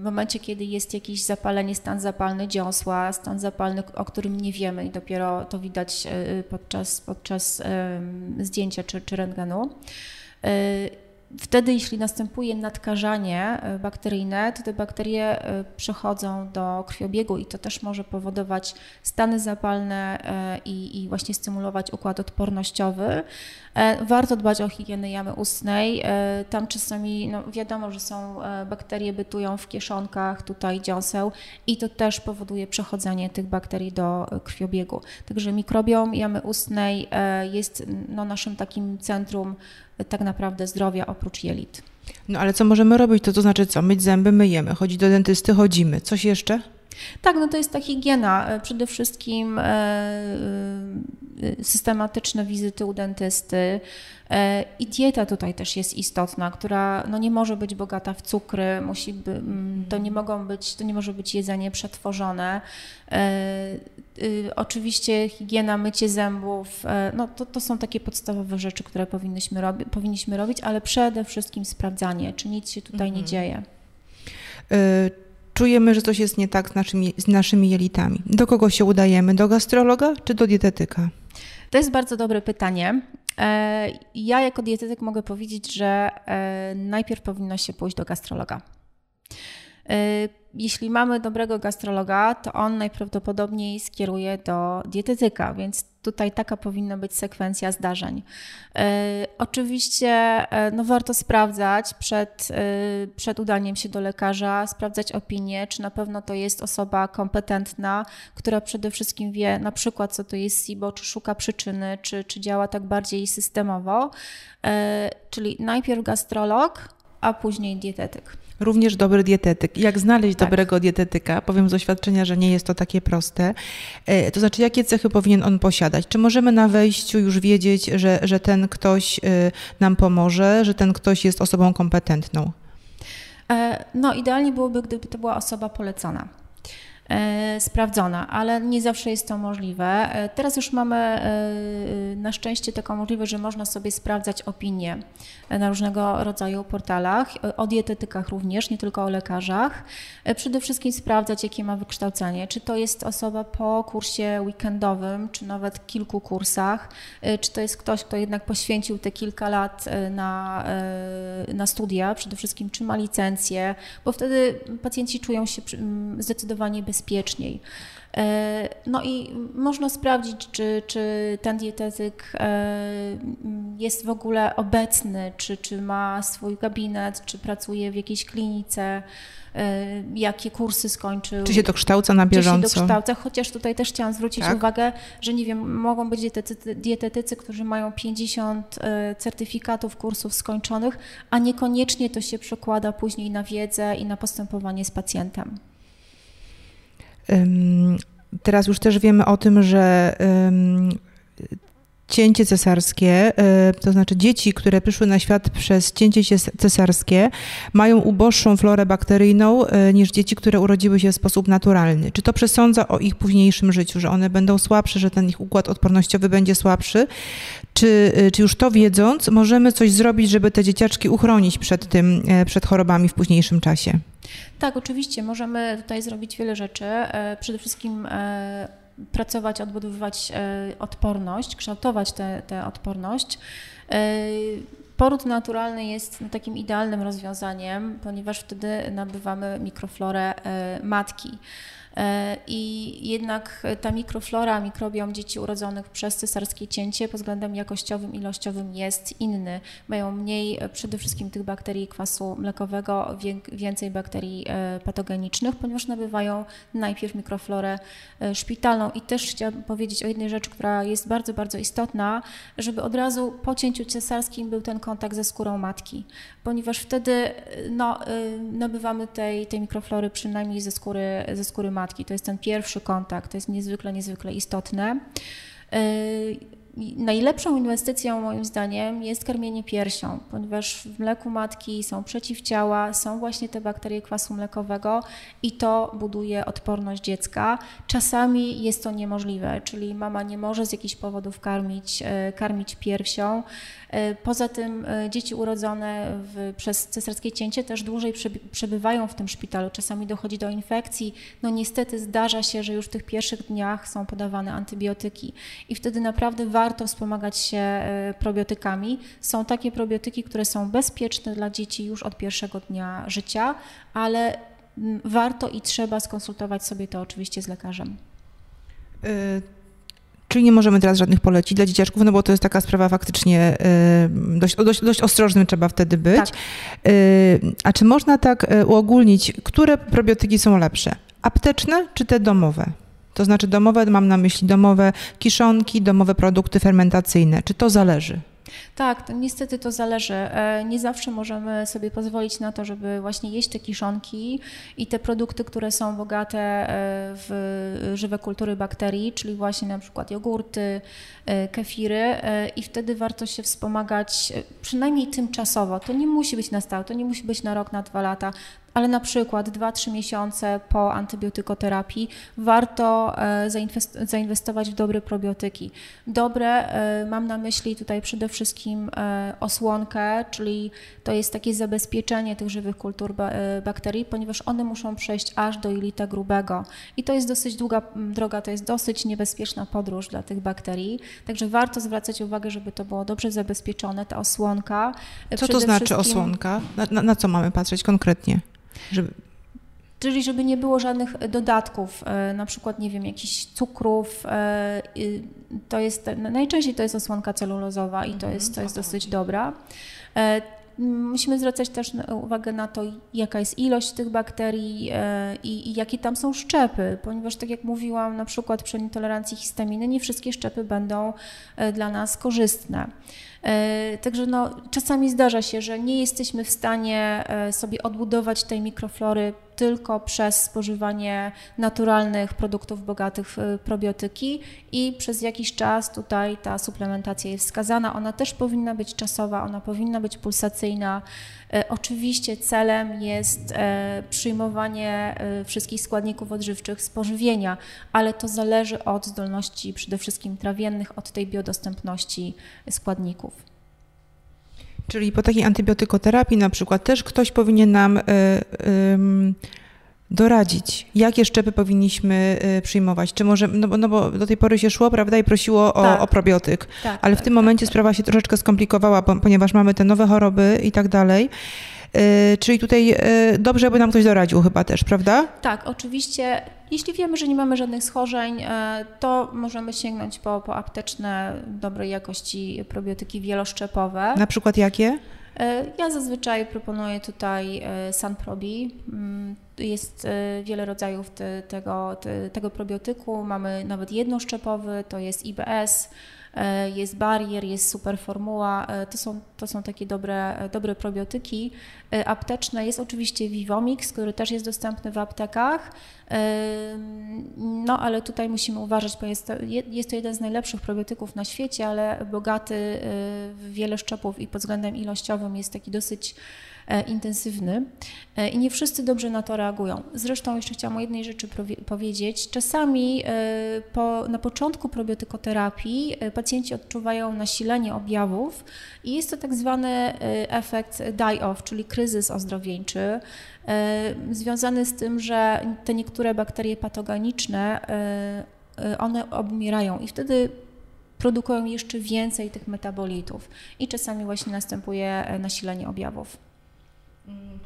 w momencie, kiedy jest jakieś zapalenie, stan zapalny dziąsła, stan zapalny, o którym nie wiemy i dopiero to widać e, podczas, podczas zdjęcia czy, czy rentgenu. E, wtedy, jeśli następuje nadkażanie e, bakteryjne, to te bakterie przechodzą do krwiobiegu i to też może powodować stany zapalne i, i właśnie stymulować układ odpornościowy. E, warto dbać o higienę jamy ustnej. E, tam czasami no wiadomo, że są e, bakterie bytują w kieszonkach, tutaj dziąseł i to też powoduje przechodzenie tych bakterii do krwiobiegu. Także mikrobiom jamy ustnej jest no, naszym takim centrum tak naprawdę zdrowia oprócz jelit. No ale co możemy robić? To to znaczy co? Myć zęby, myjemy. Chodzić do dentysty, chodzimy. Coś jeszcze? Tak, no to jest ta higiena. E, przede wszystkim e, e, systematyczne wizyty u dentysty i dieta tutaj też jest istotna, która no nie może być bogata w cukry, musi by, mm, to nie mogą być, to nie może być jedzenie przetworzone. Oczywiście higiena, mycie zębów, no to, to są takie podstawowe rzeczy, które powinniśmy, robi, powinniśmy robić, ale przede wszystkim sprawdzanie, czy nic się tutaj mhm. nie dzieje czujemy, że coś jest nie tak z naszymi, z naszymi jelitami. Do kogo się udajemy? Do gastrologa czy do dietetyka? To jest bardzo dobre pytanie. E, ja jako dietetyk mogę powiedzieć, że e, najpierw powinno się pójść do gastrologa. E, jeśli mamy dobrego gastrologa, to on najprawdopodobniej skieruje do dietetyka, więc tutaj taka powinna być sekwencja zdarzeń. E, oczywiście e, no, warto sprawdzać przed, przed udaniem się do lekarza, sprawdzać opinię, czy na pewno to jest osoba kompetentna, która przede wszystkim wie na przykład, co to jest SIBO, czy szuka przyczyny, czy, czy działa tak bardziej systemowo. Czyli najpierw gastrolog, a później dietetyk. Również dobry dietetyk. Jak znaleźć tak. dobrego dietetyka? Powiem z doświadczenia, że nie jest to takie proste. E, to znaczy, jakie cechy powinien on posiadać? Czy możemy na wejściu już wiedzieć, że, że ten ktoś e, nam pomoże, że ten ktoś jest osobą kompetentną? E, no, idealnie byłoby, gdyby to była osoba polecona. E, sprawdzona, ale nie zawsze jest to możliwe. E, teraz już mamy e, na szczęście taką możliwość, że można sobie sprawdzać opinie na różnego rodzaju portalach, o dietetykach również, nie tylko o lekarzach. Przede wszystkim sprawdzać, jakie ma wykształcenie, czy to jest osoba po kursie weekendowym, czy nawet kilku kursach, czy to jest ktoś, kto jednak poświęcił te kilka lat na, na studia, przede wszystkim czy ma licencję, bo wtedy pacjenci czują się zdecydowanie bezpiecznie bezpieczniej. E, no i można sprawdzić, czy, czy ten dietetyk e, jest w ogóle obecny, czy, czy ma swój gabinet, czy pracuje w jakiejś klinice, e, jakie kursy skończył. Czy się dokształca na bieżąco. Czy się dokształca, chociaż tutaj też chciałam zwrócić tak? uwagę, że nie wiem, mogą być dietetycy, dietetycy, którzy mają 50 certyfikatów kursów skończonych, a niekoniecznie to się przekłada później na wiedzę i na postępowanie z pacjentem. Teraz już też wiemy o tym, że cięcie cesarskie, e, to znaczy dzieci, które przyszły na świat przez cięcie cesarskie, mają uboższą florę bakteryjną e, niż dzieci, które urodziły się w sposób naturalny. Czy to przesądza o ich późniejszym życiu, że one będą słabsze, że ten ich układ odpornościowy będzie słabszy? Czy, e, czy już to wiedząc, możemy coś zrobić, żeby te dzieciaczki uchronić przed tym, przed chorobami w późniejszym czasie? Tak, oczywiście. Możemy tutaj zrobić wiele rzeczy. Przede wszystkim pracować, odbudowywać e, odporność, kształtować tę odporność. E, poród naturalny jest takim idealnym rozwiązaniem, ponieważ wtedy nabywamy mikroflorę e, matki. E, I jednak ta mikroflora, mikrobiom dzieci urodzonych przez cesarskie cięcie pod względem jakościowym, ilościowym jest inny. Mają mniej e, przede wszystkim tych bakterii kwasu mlekowego, więcej bakterii e, patogenicznych, ponieważ nabywają najpierw mikroflorę szpitalną. I też chciałabym powiedzieć o jednej rzeczy, która jest bardzo, bardzo istotna, żeby od razu po cięciu cesarskim był ten kontakt ze skórą matki, ponieważ wtedy no, nabywamy tej, tej mikroflory przynajmniej ze skóry, ze skóry matki matki. To jest ten pierwszy kontakt, to jest niezwykle, niezwykle istotne. E, najlepszą inwestycją moim zdaniem jest karmienie piersią, ponieważ w mleku matki są przeciwciała, są właśnie te bakterie kwasu mlekowego i to buduje odporność dziecka. Czasami jest to niemożliwe, czyli mama nie może z jakichś powodów karmić, e, karmić piersią. E, poza tym e, dzieci urodzone w, przez cesarskie cięcie też dłużej przebywają w tym szpitalu. Czasami dochodzi do infekcji. No niestety zdarza się, że już w tych pierwszych dniach są podawane antybiotyki i wtedy naprawdę warto wspomagać się e, probiotykami. Są takie probiotyki, które są bezpieczne dla dzieci już od pierwszego dnia życia, ale warto i trzeba skonsultować sobie to oczywiście z lekarzem. Czyli nie możemy teraz żadnych polecić dla dzieciaczków, no bo to jest taka sprawa faktycznie dość, dość, dość ostrożnym trzeba wtedy być. Tak. A czy można tak e, uogólnić, które probiotyki są lepsze? Apteczne czy te domowe? To znaczy domowe, mam na myśli domowe kiszonki, domowe produkty fermentacyjne. Czy to zależy? Tak, to niestety to zależy. E, nie zawsze możemy sobie pozwolić na to, żeby właśnie jeść te kiszonki i te produkty, które są bogate e, w żywe kultury bakterii, czyli właśnie na przykład jogurty, e, kefiry i wtedy warto się wspomagać przynajmniej tymczasowo. To nie musi być na stałe, to nie musi być na rok, na dwa lata ale na przykład 2-3 miesiące po antybiotykoterapii warto e, zainwestować w dobre probiotyki. Dobre, e, mam na myśli tutaj przede wszystkim e, osłonkę, czyli to jest takie zabezpieczenie tych żywych kultur bakterii, ponieważ one muszą przejść aż do jelita grubego i to jest dosyć długa droga, to jest dosyć niebezpieczna podróż dla tych bakterii, także warto zwracać uwagę, żeby to było dobrze zabezpieczone, ta osłonka. Co to znaczy osłonka? Na, na, na co mamy patrzeć konkretnie? Żeby... Czyli żeby nie było żadnych dodatków, e, na przykład, nie wiem, jakichś cukrów. E, to jest, najczęściej to jest osłonka celulozowa i to mhm. jest, to jest dosyć dobra. E, musimy zwracać też uwagę na to, jaka jest ilość tych bakterii i, i, jakie tam są szczepy, ponieważ tak jak mówiłam, na przykład przy nietolerancji histaminy nie wszystkie szczepy będą dla nas korzystne. E, także no, czasami zdarza się, że nie jesteśmy w stanie e, sobie odbudować tej mikroflory tylko przez spożywanie naturalnych produktów bogatych w probiotyki i przez jakiś czas tutaj ta suplementacja jest wskazana. Ona też powinna być czasowa, ona powinna być pulsacyjna. E, oczywiście celem jest przyjmowanie wszystkich składników odżywczych z pożywienia, ale to zależy od zdolności przede wszystkim trawiennych, od tej biodostępności składników. Czyli po takiej antybiotykoterapii na przykład też ktoś powinien nam y, y, doradzić, jakie szczepy powinniśmy y, przyjmować. Czy może, no bo, no bo do tej pory się szło, prawda, i prosiło o, tak. o probiotyk, tak, ale w tak, tym momencie tak. sprawa się troszeczkę skomplikowała, ponieważ mamy te nowe choroby i tak dalej. Y, czyli tutaj y, dobrze by nam ktoś doradził chyba też, prawda? Tak, oczywiście. Jeśli wiemy, że nie mamy żadnych schorzeń, y, to możemy sięgnąć po, po apteczne, dobrej jakości probiotyki wieloszczepowe. Na przykład jakie? Ja zazwyczaj proponuję tutaj Sanprobi. Jest wiele rodzajów te, tego, te, tego probiotyku. Mamy nawet jednoszczepowy, to jest IBS. E, jest barier, jest super formuła. E, to są, to są takie dobre, dobre probiotyki apteczne. Jest oczywiście Vivomix, który też jest dostępny w aptekach. No ale tutaj musimy uważać, bo jest to, jest to jeden z najlepszych probiotyków na świecie, ale bogaty w wiele szczepów i pod względem ilościowym jest taki dosyć intensywny e, i nie wszyscy dobrze na to reagują. Zresztą jeszcze chciałam o jednej rzeczy powiedzieć. Czasami e, po, na początku probiotykoterapii pacjenci odczuwają nasilenie objawów i jest to tak zwany efekt die-off, czyli kryzys ozdrowieńczy, związany z tym, że te niektóre bakterie patogeniczne one obumierają i wtedy produkują jeszcze więcej tych metabolitów i czasami właśnie następuje nasilenie objawów.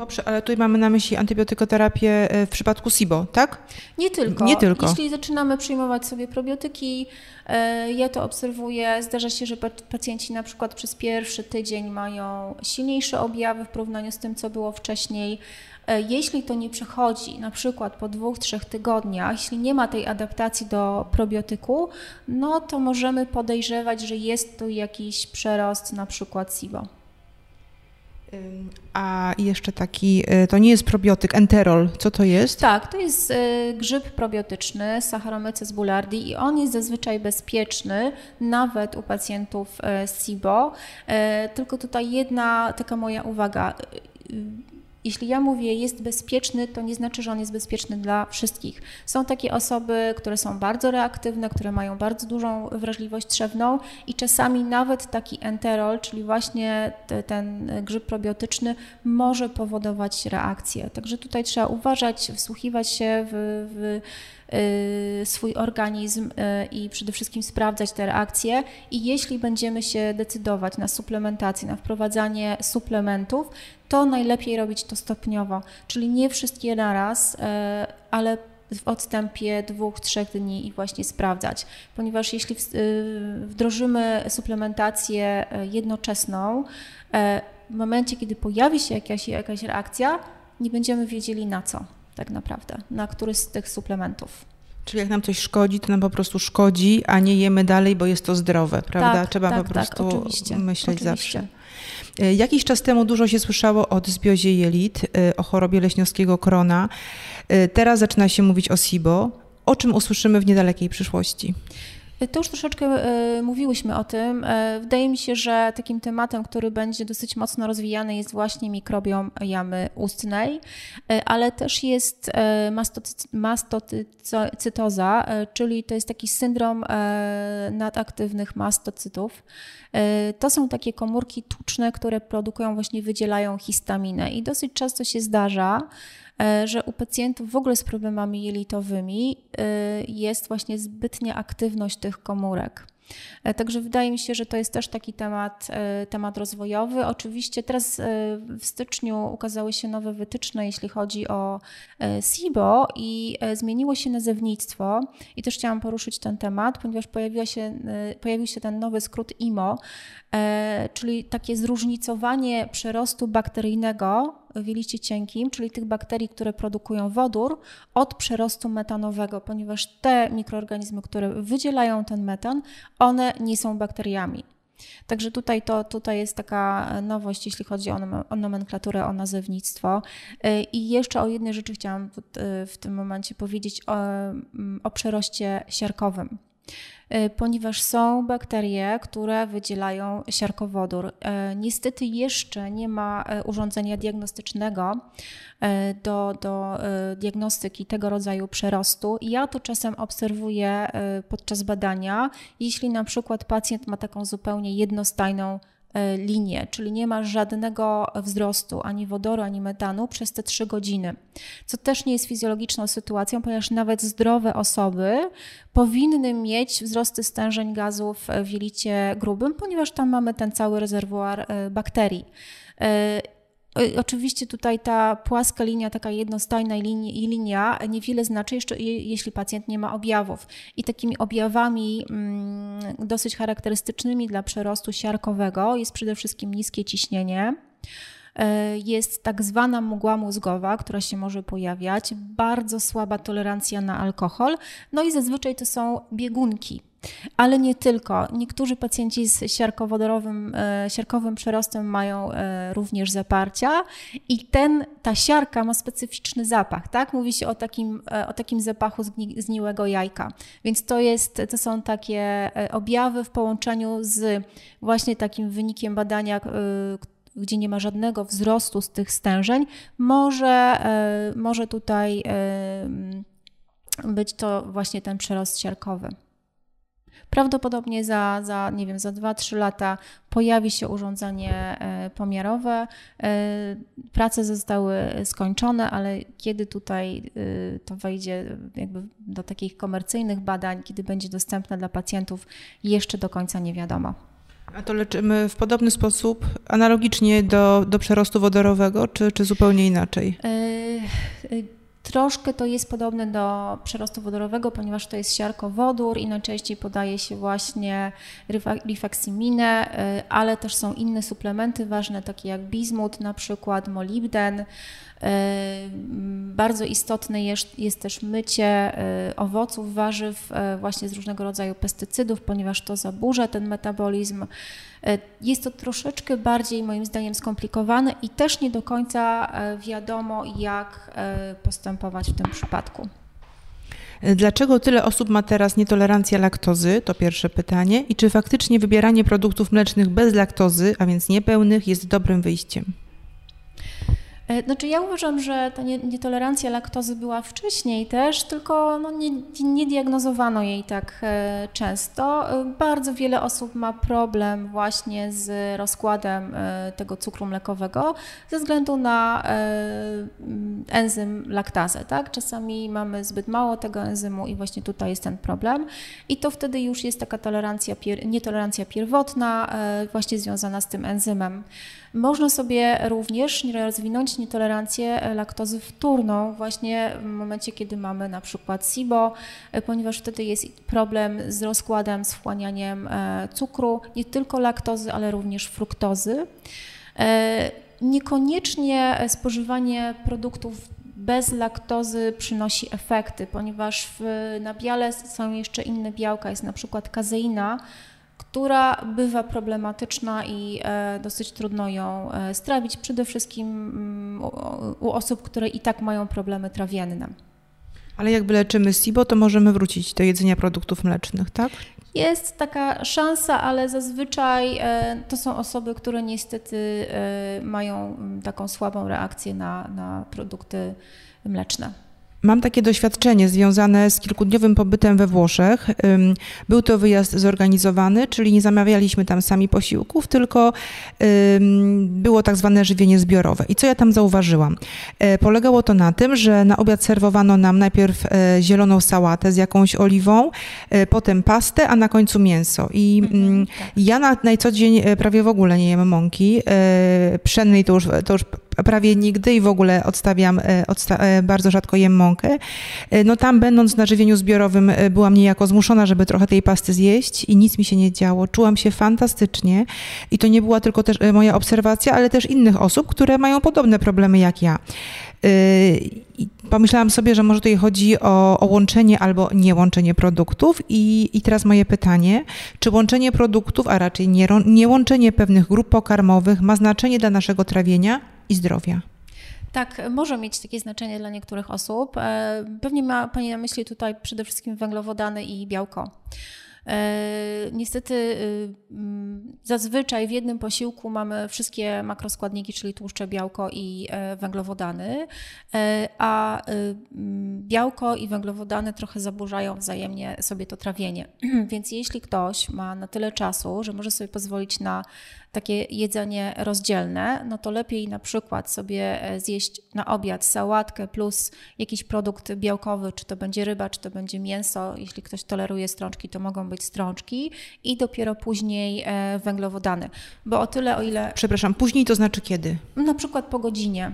Poprze, ale tutaj mamy na myśli antybiotykoterapię e, w przypadku SIBO, tak? Nie tylko. Nie tylko. Jeśli zaczynamy przyjmować sobie probiotyki, e, ja to obserwuję, zdarza się, że pacjenci na przykład przez pierwszy tydzień mają silniejsze objawy w porównaniu z tym, co było wcześniej. E, jeśli to nie przechodzi, na przykład po dwóch, trzech tygodniach, jeśli nie ma tej adaptacji do probiotyku, no to możemy podejrzewać, że jest tu jakiś przerost na przykład SIBO. A jeszcze taki, e, to nie jest probiotyk, enterol, co to jest? Tak, to jest e, grzyb probiotyczny Saccharomyces boulardii i on jest zazwyczaj bezpieczny nawet u pacjentów SIBO. Tylko tutaj jedna taka moja uwaga jeśli ja mówię jest bezpieczny, to nie znaczy, że on jest bezpieczny dla wszystkich. Są takie osoby, które są bardzo reaktywne, które mają bardzo dużą wrażliwość trzewną i czasami nawet taki enterol, czyli właśnie te, ten grzyb probiotyczny może powodować reakcję. Także tutaj trzeba uważać, wsłuchiwać się w, w swój organizm y, i przede wszystkim sprawdzać te reakcje. I jeśli będziemy się decydować na suplementację, na wprowadzanie suplementów, to najlepiej robić to stopniowo, czyli nie wszystkie naraz, y, ale w odstępie dwóch, trzech dni i właśnie sprawdzać, ponieważ jeśli wdrożymy suplementację jednoczesną, w momencie, kiedy pojawi się jakaś, jakaś reakcja, nie będziemy wiedzieli na co tak naprawdę, na który z tych suplementów. Czyli jak nam coś szkodzi, to nam po prostu szkodzi, a nie jemy dalej, bo jest to zdrowe, prawda? Tak, Trzeba tak, po tak, prostu oczywiście, myśleć oczywiście. zawsze. Jakiś czas temu dużo się słyszało o dysbiozie jelit, e, o chorobie leśniowskiego krona. E, teraz zaczyna się mówić o SIBO. O czym usłyszymy w niedalekiej przyszłości? To już troszeczkę e, mówiłyśmy o tym. E, wydaje mi się, że takim tematem, który będzie dosyć mocno rozwijany jest właśnie mikrobiom jamy ustnej, e, ale też jest mastocytoza, czyli to jest taki syndrom nadaktywnych mastocytów. To są takie komórki tuczne, które produkują właśnie, wydzielają histaminę i dosyć często się zdarza, że u pacjentów w ogóle z problemami jelitowymi e, jest właśnie zbytnia aktywność tych komórek. E, także wydaje mi się, że to jest też taki temat, temat rozwojowy. Oczywiście teraz w styczniu ukazały się nowe wytyczne, jeśli chodzi o SIBO i zmieniło się nazewnictwo i też chciałam poruszyć ten temat, ponieważ pojawiła się, pojawił się ten nowy skrót IMO, czyli takie zróżnicowanie przerostu bakteryjnego w liście cienkim, czyli tych bakterii, które produkują wodór, od przerostu metanowego, ponieważ te mikroorganizmy, które wydzielają ten metan, one nie są bakteriami. Także tutaj, to, tutaj jest taka nowość, jeśli chodzi o, nomenklaturę, o nazewnictwo. Y, I jeszcze o jednej rzeczy chciałam w, w tym momencie powiedzieć o, mm, o przeroście siarkowym. E, ponieważ są bakterie, które wydzielają siarkowodór. E, niestety jeszcze nie ma e, urządzenia diagnostycznego do, do diagnostyki tego rodzaju przerostu. Ja to czasem obserwuję podczas badania, jeśli na przykład pacjent ma taką zupełnie jednostajną linię, czyli nie ma żadnego wzrostu ani wodoru, ani metanu przez te trzy godziny, co też nie jest fizjologiczną sytuacją, ponieważ nawet zdrowe osoby powinny mieć wzrosty stężeń gazów w jelicie grubym, ponieważ tam mamy ten cały rezerwuar e, bakterii. E, Oczywiście tutaj ta płaska linia, taka jednostajna linia niewiele znaczy, jeszcze jeśli pacjent nie ma objawów. I takimi objawami mm, dosyć charakterystycznymi dla przerostu siarkowego jest przede wszystkim niskie ciśnienie, e, jest tak zwana mgła mózgowa, która się może pojawiać, bardzo słaba tolerancja na alkohol, no i zazwyczaj to są biegunki. Ale nie tylko. Niektórzy pacjenci z siarkowodorowym, e, siarkowym przerostem mają e, również zaparcia i ten, ta siarka ma specyficzny zapach, tak? Mówi się o takim, e, o takim zapachu zgni, zgniłego jajka. Więc to, jest, to są takie objawy w połączeniu z właśnie takim wynikiem badania, gdzie nie ma żadnego wzrostu z tych stężeń, może, może tutaj być to właśnie ten przerost siarkowy. Prawdopodobnie za, za nie wiem, za 2-3 lata pojawi się urządzenie e, pomiarowe. E, prace zostały skończone, ale kiedy tutaj e, to wejdzie jakby do takich komercyjnych badań, kiedy będzie dostępne dla pacjentów, jeszcze do końca nie wiadomo. A to leczymy w podobny sposób, analogicznie do, do przerostu wodorowego, czy, czy zupełnie inaczej? Troszkę to jest podobne do przerostu wodorowego, ponieważ to jest siarkowodór i najczęściej podaje się właśnie rifaximinę, y, ale też są inne suplementy ważne, takie jak bizmut, na przykład molibden. Bardzo istotne jest, jest też mycie y, owoców, warzyw właśnie z różnego rodzaju pestycydów, ponieważ to zaburza ten metabolizm. Jest to troszeczkę bardziej moim zdaniem skomplikowane i też nie do końca wiadomo, jak postępować w tym przypadku. Dlaczego tyle osób ma teraz nietolerancję laktozy? To pierwsze pytanie. I czy faktycznie wybieranie produktów mlecznych bez laktozy, a więc niepełnych, jest dobrym wyjściem? E, znaczy ja uważam, że ta nietolerancja laktozy była wcześniej też, tylko no nie, nie diagnozowano jej tak e, często. E, bardzo wiele osób ma problem właśnie z rozkładem tego cukru mlekowego ze względu na enzym laktazę. Tak? Czasami mamy zbyt mało tego enzymu i właśnie tutaj jest ten problem. I to wtedy już jest taka tolerancja, nietolerancja pierwotna, właśnie związana z tym enzymem. Można sobie również rozwinąć nietolerancję laktozy wtórną właśnie w momencie, kiedy mamy na przykład SIBO, ponieważ wtedy jest problem z rozkładem, z wchłanianiem e, cukru, nie tylko laktozy, ale również fruktozy. E, niekoniecznie spożywanie produktów bez laktozy przynosi efekty, ponieważ w nabiale są jeszcze inne białka, jest na przykład kazeina, która bywa problematyczna i e, dosyć trudno ją e, strawić, przede wszystkim mm, u osób, które i tak mają problemy trawienne. Ale jak wyleczymy SIBO, to możemy wrócić do jedzenia produktów mlecznych, tak? Jest taka szansa, ale zazwyczaj e, to są osoby, które niestety mają mm, taką słabą reakcję na, na produkty mleczne. Mam takie doświadczenie związane z kilkudniowym pobytem we Włoszech. Był to wyjazd zorganizowany, czyli nie zamawialiśmy tam sami posiłków, tylko było tak zwane żywienie zbiorowe. I co ja tam zauważyłam? E, polegało to na tym, że na obiad serwowano nam najpierw e, zieloną sałatę z jakąś oliwą, e, potem pastę, a na końcu mięso. I mhm, tak. ja na najcodzień prawie w ogóle nie jem mąki. Pszennej to już, to już prawie nigdy i w ogóle odstawiam, odsta bardzo rzadko jem mąkę mąkę. E, no tam będąc na żywieniu zbiorowym e, byłam niejako zmuszona, żeby trochę tej pasty zjeść i nic mi się nie działo. Czułam się fantastycznie i to nie była tylko też e, moja obserwacja, ale też innych osób, które mają podobne problemy jak ja. I pomyślałam sobie, że może tutaj chodzi o, o łączenie albo nie łączenie produktów. I, I teraz moje pytanie: czy łączenie produktów, a raczej nie, nie pewnych grup pokarmowych ma znaczenie dla naszego trawienia i zdrowia? Tak, może mieć takie znaczenie dla niektórych osób. E, pewnie ma Pani na myśli tutaj przede wszystkim węglowodany i białko. E, niestety y, mm, zazwyczaj w jednym posiłku mamy wszystkie makroskładniki, czyli tłuszcze, białko i e, węglowodany, e, a y, mm, białko i węglowodany trochę zaburzają wzajemnie sobie to trawienie. [CLEARS THROAT] Więc jeśli ktoś ma na tyle czasu, że może sobie pozwolić na takie jedzenie rozdzielne, no to lepiej na przykład sobie zjeść na obiad sałatkę plus jakiś produkt białkowy, czy to będzie ryba, czy to będzie mięso. Jeśli ktoś toleruje strączki, to mogą być strączki i dopiero później e, węglowodany. Bo o tyle, o ile. Przepraszam, później to znaczy kiedy? Na przykład po godzinie.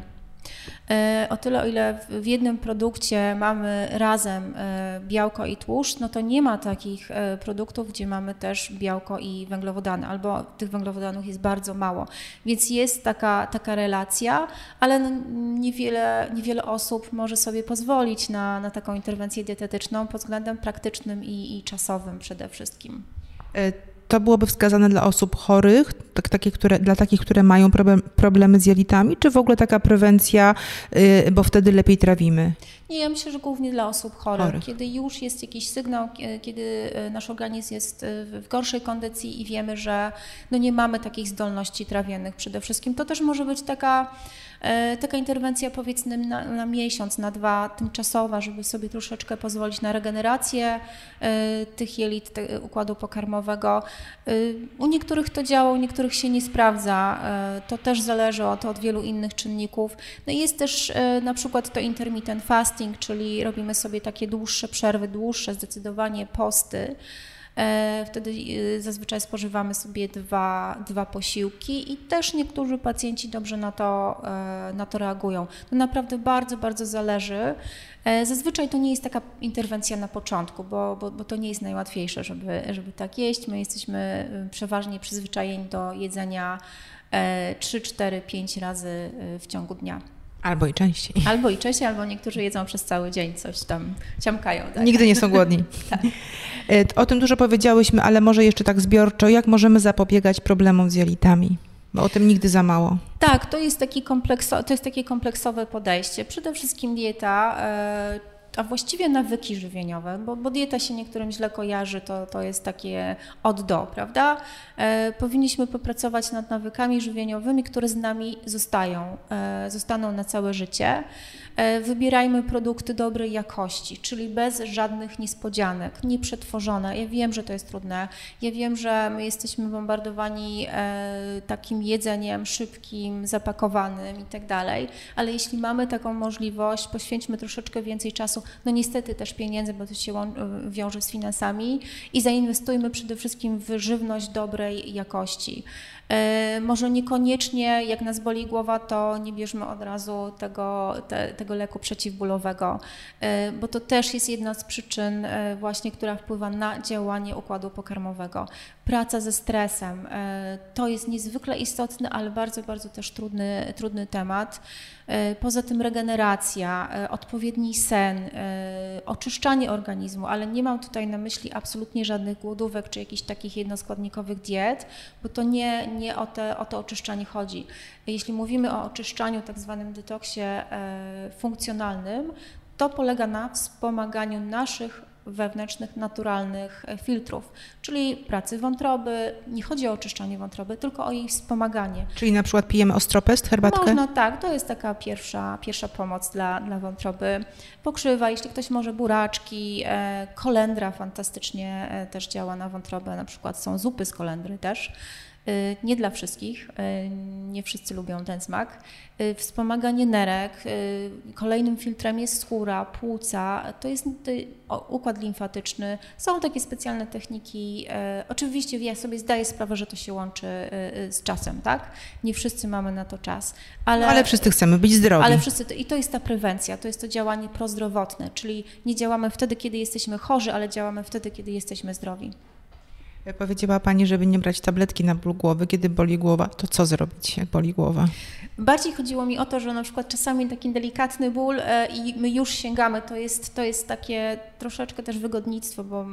E, o tyle, o ile w jednym produkcie mamy razem e, białko i tłuszcz, no to nie ma takich produktów, gdzie mamy też białko i węglowodany, albo tych węglowodanów jest bardzo mało. Więc jest taka, taka relacja, ale niewiele, niewiele osób może sobie pozwolić na, na taką interwencję dietetyczną pod względem praktycznym i, i czasowym przede wszystkim. E, to byłoby wskazane dla osób chorych, tak, takie, które, dla takich, które mają problem, problemy z jelitami, czy w ogóle taka prewencja, y, bo wtedy lepiej trawimy? Nie, ja myślę, że głównie dla osób chorych. chorych. Kiedy już jest jakiś sygnał, kiedy y, nasz organizm jest y, w gorszej kondycji i wiemy, że no nie mamy takich zdolności trawiennych przede wszystkim, to też może być taka E, taka interwencja powiedzmy na, na, miesiąc, na dwa, tymczasowa, żeby sobie troszeczkę pozwolić na regenerację e, tych jelit, te, układu pokarmowego. E, u niektórych to działa, u niektórych się nie sprawdza. To też zależy od, od wielu innych czynników. No i jest też na przykład to intermittent fasting, czyli robimy sobie takie dłuższe przerwy, dłuższe zdecydowanie posty. E, wtedy e, zazwyczaj spożywamy sobie dwa, dwa posiłki i też niektórzy pacjenci dobrze na to, e, na to reagują. To naprawdę bardzo, bardzo zależy. Zazwyczaj to nie jest taka interwencja na początku, bo, bo, bo to nie jest najłatwiejsze, żeby, żeby tak jeść. My jesteśmy przeważnie przyzwyczajeni do jedzenia 3, 4, 5 razy w ciągu dnia. Albo i częściej. Albo i częściej, albo niektórzy jedzą przez cały dzień, coś tam ciamkają. Tak? Nigdy nie są głodni. [LAUGHS] tak. O tym dużo powiedziałyśmy, ale może jeszcze tak zbiorczo, jak możemy zapobiegać problemom z jelitami? Bo o tym nigdy za mało. Tak, to jest, taki komplekso, to jest takie kompleksowe podejście. Przede wszystkim dieta. Yy, a właściwie nawyki żywieniowe, bo, bo dieta się niektórym źle kojarzy, to, to jest takie od do, prawda? E, powinniśmy popracować nad nawykami żywieniowymi, które z nami zostają, e, zostaną na całe życie. E, wybierajmy produkty dobrej jakości, czyli bez żadnych niespodzianek, nieprzetworzone. Ja wiem, że to jest trudne. Ja wiem, że my jesteśmy bombardowani e, takim jedzeniem szybkim, zapakowanym i tak dalej, ale jeśli mamy taką możliwość, poświęćmy troszeczkę więcej czasu, no niestety też pieniędzy, bo to się wiąże z finansami i zainwestujmy przede wszystkim w żywność dobrej jakości. E, może niekoniecznie, jak nas boli głowa, to nie bierzmy od razu tego, te, tego leku przeciwbólowego, e, bo to też jest jedna z przyczyn e, właśnie, która wpływa na działanie układu pokarmowego. Praca ze stresem to jest niezwykle istotny, ale bardzo, bardzo też trudny, trudny temat. Poza tym regeneracja, odpowiedni sen, oczyszczanie organizmu, ale nie mam tutaj na myśli absolutnie żadnych głodówek czy jakichś takich jednoskładnikowych diet, bo to nie, nie o, te, o to oczyszczanie chodzi. Jeśli mówimy o oczyszczaniu, tak zwanym detoksie e, funkcjonalnym, to polega na wspomaganiu naszych wewnętrznych, naturalnych e, filtrów, czyli pracy wątroby. Nie chodzi o oczyszczanie wątroby, tylko o jej wspomaganie. Czyli na przykład pijemy ostropest, herbatkę? Można, tak. To jest taka pierwsza, pierwsza pomoc dla, dla wątroby. Pokrzywa, jeśli ktoś może buraczki, e, kolendra fantastycznie też działa na wątrobę, na przykład są zupy z kolendry też. Y, nie dla wszystkich, y, nie wszyscy lubią ten smak. Y, wspomaganie nerek, kolejnym filtrem jest skóra, płuca, to jest układ limfatyczny. Są takie specjalne techniki. Oczywiście ja sobie zdaję sprawę, że to się łączy z czasem, tak? Nie wszyscy mamy na to czas. Ale, no, ale wszyscy chcemy być zdrowi. Ale wszyscy, I to jest ta prewencja, to jest to działanie prozdrowotne, czyli nie działamy wtedy, kiedy jesteśmy chorzy, ale działamy wtedy, kiedy jesteśmy zdrowi. Powiedziała Pani, żeby nie brać tabletki na ból głowy, kiedy boli głowa. To co zrobić, jak boli głowa? Bardziej chodziło mi o to, że na przykład czasami taki delikatny ból e, i my już sięgamy, to jest, to jest takie troszeczkę też wygodnictwo, bo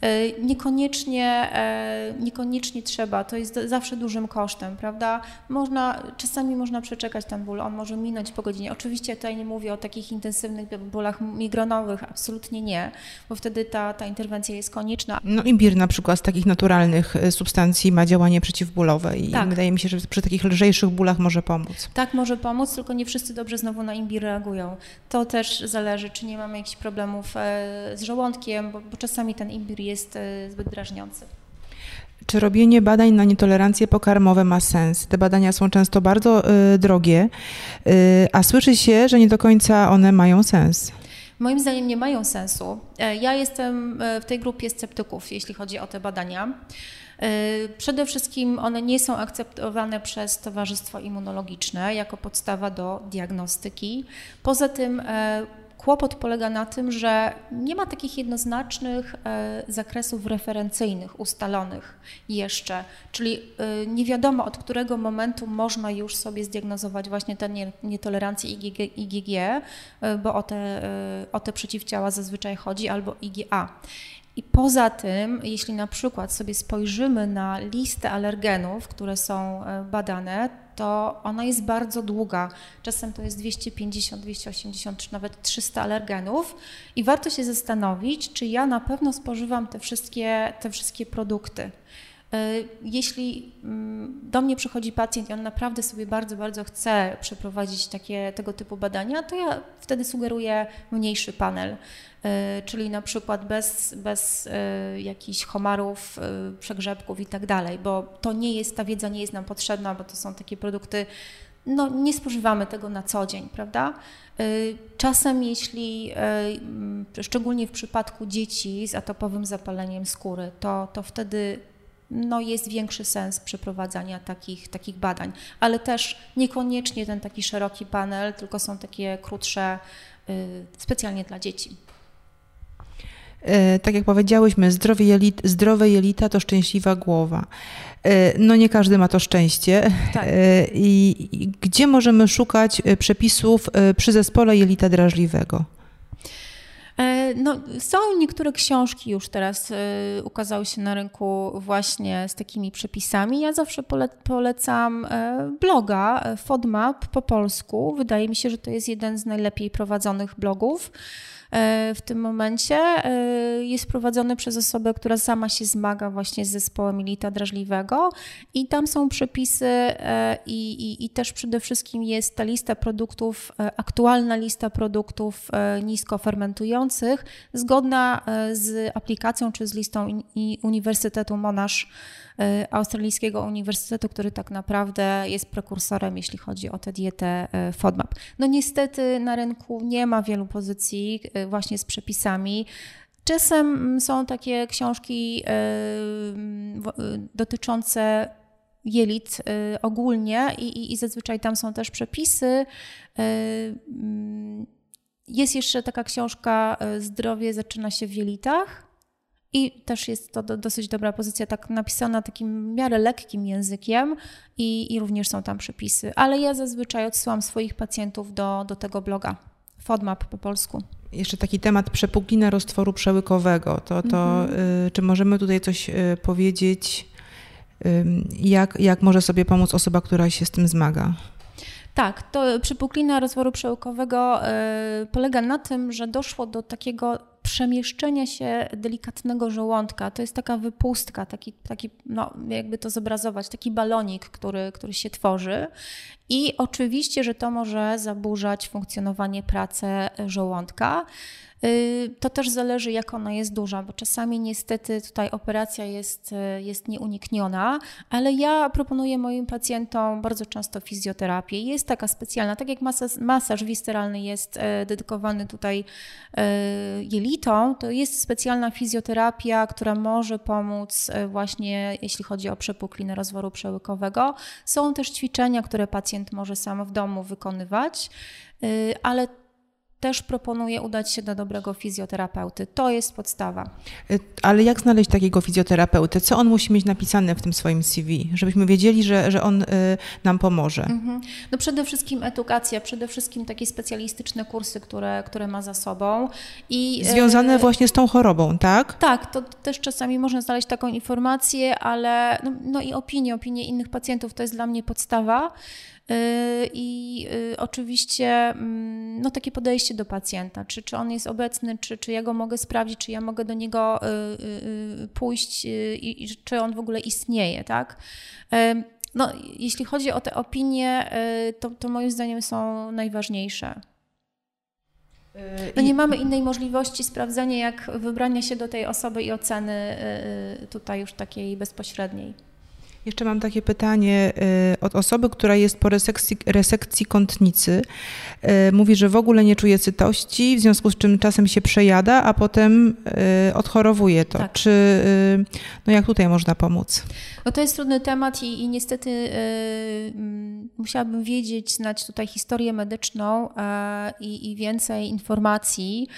e, niekoniecznie, e, niekoniecznie trzeba, to jest zawsze dużym kosztem, prawda? Można, czasami można przeczekać ten ból, on może minąć po godzinie. Oczywiście tutaj nie mówię o takich intensywnych bólach migrenowych, absolutnie nie, bo wtedy ta, ta interwencja jest konieczna. No imbir na przykład z takich naturalnych substancji ma działanie przeciwbólowe i tak. wydaje mi się, że przy takich lżejszych bólach może pomóc. Tak, może pomóc, tylko nie wszyscy dobrze znowu na imbir reagują. To też zależy, czy nie mamy jakichś problemów e, z żołądkiem, bo, bo czasami ten imbir jest e, zbyt drażniący. Czy robienie badań na nietolerancje pokarmowe ma sens? Te badania są często bardzo y, drogie, y, a słyszy się, że nie do końca one mają sens. Moim zdaniem nie mają sensu. Ja jestem w tej grupie sceptyków, jeśli chodzi o te badania. Przede wszystkim one nie są akceptowane przez Towarzystwo Immunologiczne jako podstawa do diagnostyki. Poza tym kłopot polega na tym, że nie ma takich jednoznacznych e, zakresów referencyjnych ustalonych jeszcze, czyli e, nie wiadomo od którego momentu można już sobie zdiagnozować właśnie tę nietolerancję IgG, IgG bo o te, o te przeciwciała zazwyczaj chodzi, albo IgA. I poza tym, jeśli na przykład sobie spojrzymy na listę alergenów, które są e, badane, to ona jest bardzo długa. Czasem to jest 250, 280 czy nawet 300 alergenów i warto się zastanowić, czy ja na pewno spożywam te wszystkie, te wszystkie produkty. E, jeśli mm, do mnie przychodzi pacjent i on naprawdę sobie bardzo, bardzo chce przeprowadzić takie, tego typu badania, to ja wtedy sugeruję mniejszy panel, e, czyli na przykład bez, bez e, jakichś homarów, przegrzebków i tak dalej, bo to nie jest, ta wiedza nie jest nam potrzebna, bo to są takie produkty, no nie spożywamy tego na co dzień, prawda? Czasem jeśli, szczególnie w przypadku dzieci z atopowym zapaleniem skóry, to, to wtedy no jest większy sens przeprowadzania takich, takich badań, ale też niekoniecznie ten taki szeroki panel, tylko są takie krótsze, y, specjalnie dla dzieci. Tak jak powiedziałyśmy, zdrowe, jelit, zdrowe jelita to szczęśliwa głowa. No nie każdy ma to szczęście. Tak. I, I gdzie możemy szukać przepisów przy zespole jelita drażliwego? E, no, są niektóre książki już teraz e, ukazały się na rynku właśnie z takimi przepisami. Ja zawsze polecam e, bloga FODMAP po polsku. Wydaje mi się, że to jest jeden z najlepiej prowadzonych blogów. E, w tym momencie e, jest prowadzony przez osobę, która sama się zmaga właśnie z zespołem milita drażliwego. I tam są przepisy e, i, i, i też przede wszystkim jest ta lista produktów, aktualna lista produktów nisko fermentujących, zgodna z aplikacją czy z listą Uniwersytetu Monash australijskiego uniwersytetu, który tak naprawdę jest prekursorem, jeśli chodzi o tę dietę e, FODMAP. No niestety na rynku nie ma wielu pozycji e, właśnie z przepisami. Czasem są takie książki dotyczące jelit ogólnie i, i, zazwyczaj tam są też przepisy. Jest jeszcze taka książka Zdrowie zaczyna się w jelitach. I też jest to do, dosyć dobra pozycja, tak napisana takim w miarę lekkim językiem i, i również są tam przepisy. Ale ja zazwyczaj odsyłam swoich pacjentów do, do tego bloga. FODMAP po polsku. Jeszcze taki temat przepukliny roztworu przełykowego. To, to mhm. y, czy możemy tutaj coś y, powiedzieć, y, jak, jak może sobie pomóc osoba, która się z tym zmaga? Tak, to przypuklina rozworu przełykowego y, polega na tym, że doszło do takiego przemieszczenia się delikatnego żołądka. To jest taka wypustka, taki, taki no, jakby to zobrazować, taki balonik, który, który się tworzy. I oczywiście, że to może zaburzać funkcjonowanie, pracę żołądka. Y, to też zależy, jak ona jest duża, bo czasami niestety tutaj operacja jest, y, jest nieunikniona, ale ja proponuję moim pacjentom bardzo często fizjoterapię. Jest taka specjalna, tak jak masaż, masaż wisteralny jest y, dedykowany tutaj jelitom, to jest specjalna fizjoterapia, która może pomóc właśnie, jeśli chodzi o przepuklinę rozworu przełykowego. Są też ćwiczenia, które pacjent może sam w domu wykonywać, ale też proponuję udać się do dobrego fizjoterapeuty. To jest podstawa. Y, ale jak znaleźć takiego fizjoterapeuty? Co on musi mieć napisane w tym swoim CV, żebyśmy wiedzieli, że, że on y, nam pomoże? Mhm. No przede wszystkim edukacja, przede wszystkim takie specjalistyczne kursy, które, które ma za sobą. I, y, Związane właśnie z tą chorobą, tak? Tak, to też czasami można znaleźć taką informację, ale no, no i opinie, opinie innych pacjentów to jest dla mnie podstawa. Y, I y, oczywiście mm, no, takie podejście do pacjenta, czy, czy on jest obecny, czy, czy ja go mogę sprawdzić, czy ja mogę do niego y, pójść i, i czy on w ogóle istnieje, tak? No, jeśli chodzi o te opinie, to, to moim zdaniem są najważniejsze. No nie mamy innej możliwości sprawdzenia, jak wybrania się do tej osoby i oceny tutaj już takiej bezpośredniej. Jeszcze mam takie pytanie y, od osoby, która jest po resekcji, resekcji kątnicy. Y, mówi, że w ogóle nie czuje sytości, w związku z czym czasem się przejada, a potem y, odchorowuje to. Tak. Czy, no jak tutaj można pomóc? No to jest trudny temat i, i niestety yy, musiałabym wiedzieć, znać tutaj historię medyczną yy, i więcej informacji.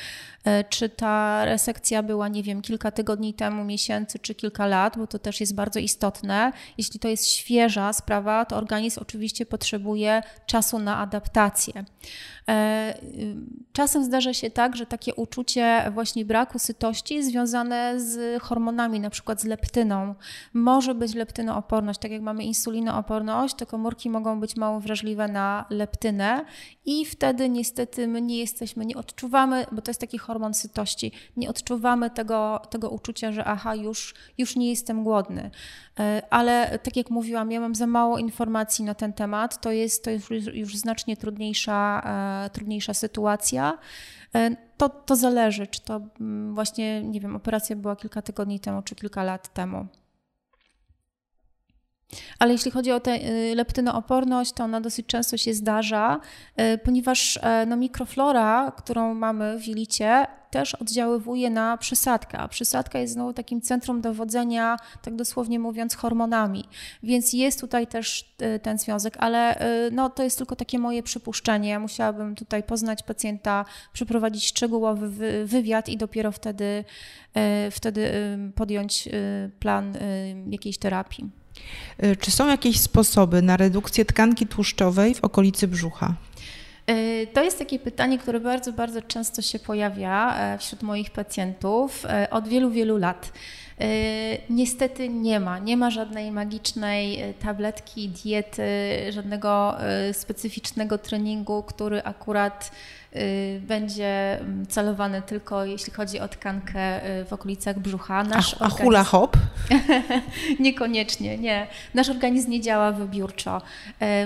E, czy ta resekcja była, nie wiem, kilka tygodni temu, miesięcy czy kilka lat, bo to też jest bardzo istotne. Jeśli to jest świeża sprawa, to organizm oczywiście potrzebuje czasu na adaptację. Czasem zdarza się tak, że takie uczucie właśnie braku sytości związane z hormonami, na przykład z leptyną. Może być leptynooporność, tak jak mamy insulinooporność, to komórki mogą być mało wrażliwe na leptynę i wtedy niestety my nie jesteśmy, nie odczuwamy, bo to jest taki hormon sytości, nie odczuwamy tego, tego uczucia, że aha, już, już nie jestem głodny. E, ale tak jak mówiłam, ja mam za mało informacji na ten temat, to jest to już, już znacznie trudniejsza, e, trudniejsza sytuacja. E, to, to zależy, czy to mm, właśnie, nie wiem, operacja była kilka tygodni temu, czy kilka lat temu. Ale jeśli chodzi o tę y, leptynooporność, to ona dosyć często się zdarza, y, ponieważ e, no, mikroflora, którą mamy w jelicie, też oddziaływuje na przysadkę, a przysadka jest znowu takim centrum dowodzenia, tak dosłownie mówiąc, hormonami. Więc jest tutaj też y, ten związek, ale no, to jest tylko takie moje przypuszczenie. Musiałabym tutaj poznać pacjenta, przeprowadzić szczegółowy wywiad i dopiero wtedy, wtedy podjąć plan jakiejś terapii. Y, czy są jakieś sposoby na redukcję tkanki tłuszczowej w okolicy brzucha? Y, to jest takie pytanie, które bardzo, bardzo często się pojawia e, wśród moich pacjentów e, od wielu, wielu lat. E, niestety nie ma, nie ma żadnej magicznej tabletki, diety, żadnego specyficznego treningu, który akurat będzie mm, celowany tylko jeśli chodzi o tkankę y, w okolicach brzucha. Nasz a, a hula hop? [LAUGHS] Niekoniecznie, nie. Nasz organizm nie działa wybiórczo.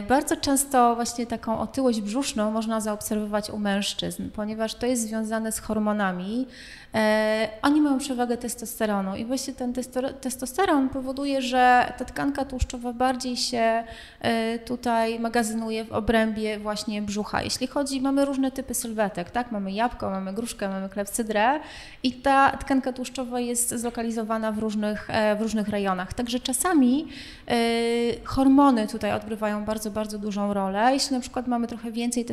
Y, bardzo często właśnie taką otyłość brzuszną można zaobserwować u mężczyzn, ponieważ to jest związane z hormonami. Oni mają przewagę testosteronu i właśnie ten testosteron powoduje, że ta tkanka tłuszczowa bardziej się tutaj magazynuje w obrębie właśnie brzucha. Jeśli chodzi, mamy różne typy sylwetek, tak? Mamy jabłko, mamy gruszkę, mamy klepsydrę i ta tkanka tłuszczowa jest zlokalizowana w różnych, e, w różnych rejonach. Także czasami y, hormony tutaj odgrywają bardzo, bardzo dużą rolę. Jeśli na przykład mamy trochę więcej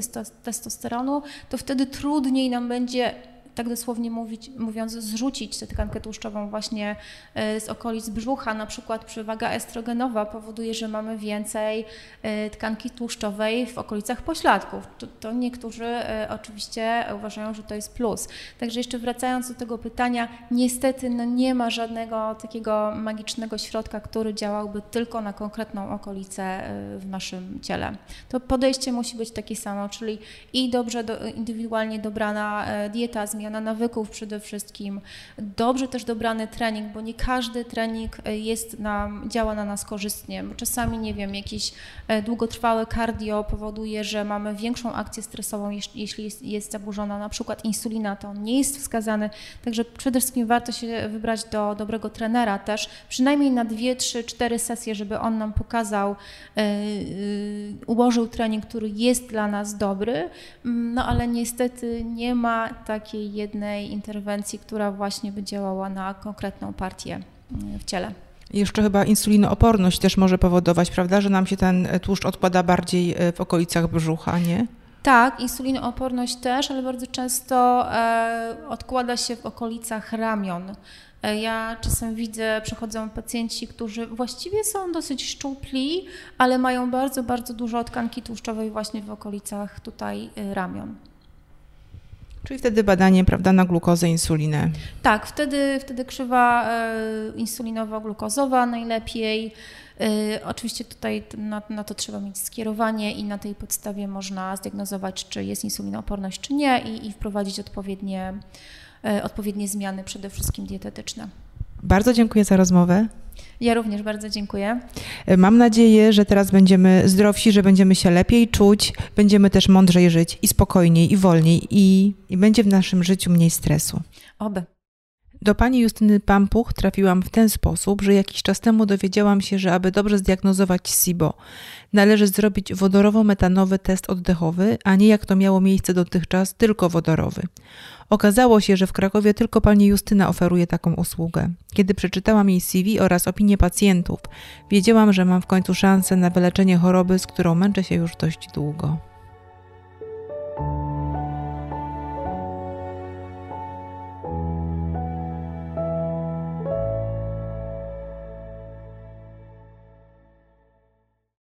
testosteronu, to wtedy trudniej nam będzie tak dosłownie mówić, mówiąc, zrzucić tę tkankę tłuszczową właśnie e, z okolic brzucha. Na przykład przewaga estrogenowa powoduje, że mamy więcej e, tkanki tłuszczowej w okolicach pośladków. To, to niektórzy e, oczywiście uważają, że to jest plus. Także jeszcze wracając do tego pytania, niestety no nie ma żadnego takiego magicznego środka, który działałby tylko na konkretną okolicę w naszym ciele. To podejście musi być takie samo, czyli i dobrze do, indywidualnie dobrana dieta, zmiana zmiana nawyków przede wszystkim, dobrze też dobrany trening, bo nie każdy trening e, jest nam, działa na nas korzystnie. Czasami, nie wiem, jakieś e, długotrwałe cardio powoduje, że mamy większą akcję stresową, jeśli jest, jest zaburzona na przykład insulina, to on nie jest wskazany, także przede wszystkim warto się wybrać do dobrego trenera też, przynajmniej na dwie, trzy, cztery sesje, żeby on nam pokazał, yy, ułożył trening, który jest dla nas dobry, mm, no ale niestety nie ma takiej jednej interwencji, która właśnie by działała na konkretną partię mm, w ciele. Jeszcze chyba insulinooporność też może powodować, prawda, że nam się ten tłuszcz odkłada bardziej e, w okolicach brzucha, nie? Tak, insulinooporność też, ale bardzo często e, odkłada się w okolicach ramion. E, ja czasem widzę, przychodzą pacjenci, którzy właściwie są dosyć szczupli, ale mają bardzo, bardzo dużo tkanki tłuszczowej właśnie w okolicach tutaj ramion. Czyli wtedy badanie prawda, na glukozę, insulinę. Tak, wtedy, wtedy krzywa e, insulinowo-glukozowa najlepiej. E, oczywiście tutaj na, na, to trzeba mieć skierowanie i na tej podstawie można zdiagnozować, czy jest insulinooporność, czy nie i, i wprowadzić odpowiednie, e, odpowiednie zmiany, przede wszystkim dietetyczne. Bardzo dziękuję za rozmowę. Ja również bardzo dziękuję. Mam nadzieję, że teraz będziemy zdrowsi, że będziemy się lepiej czuć, będziemy też mądrzej żyć i spokojniej, i wolniej, i, i będzie w naszym życiu mniej stresu. Oby. Do pani Justyny Pampuch trafiłam w ten sposób, że jakiś czas temu dowiedziałam się, że aby dobrze zdiagnozować SIBO, należy zrobić wodorowo-metanowy test oddechowy, a nie jak to miało miejsce dotychczas, tylko wodorowy. Okazało się, że w Krakowie tylko pani Justyna oferuje taką usługę. Kiedy przeczytałam jej CV oraz opinie pacjentów, wiedziałam, że mam w końcu szansę na wyleczenie choroby, z którą męczę się już dość długo.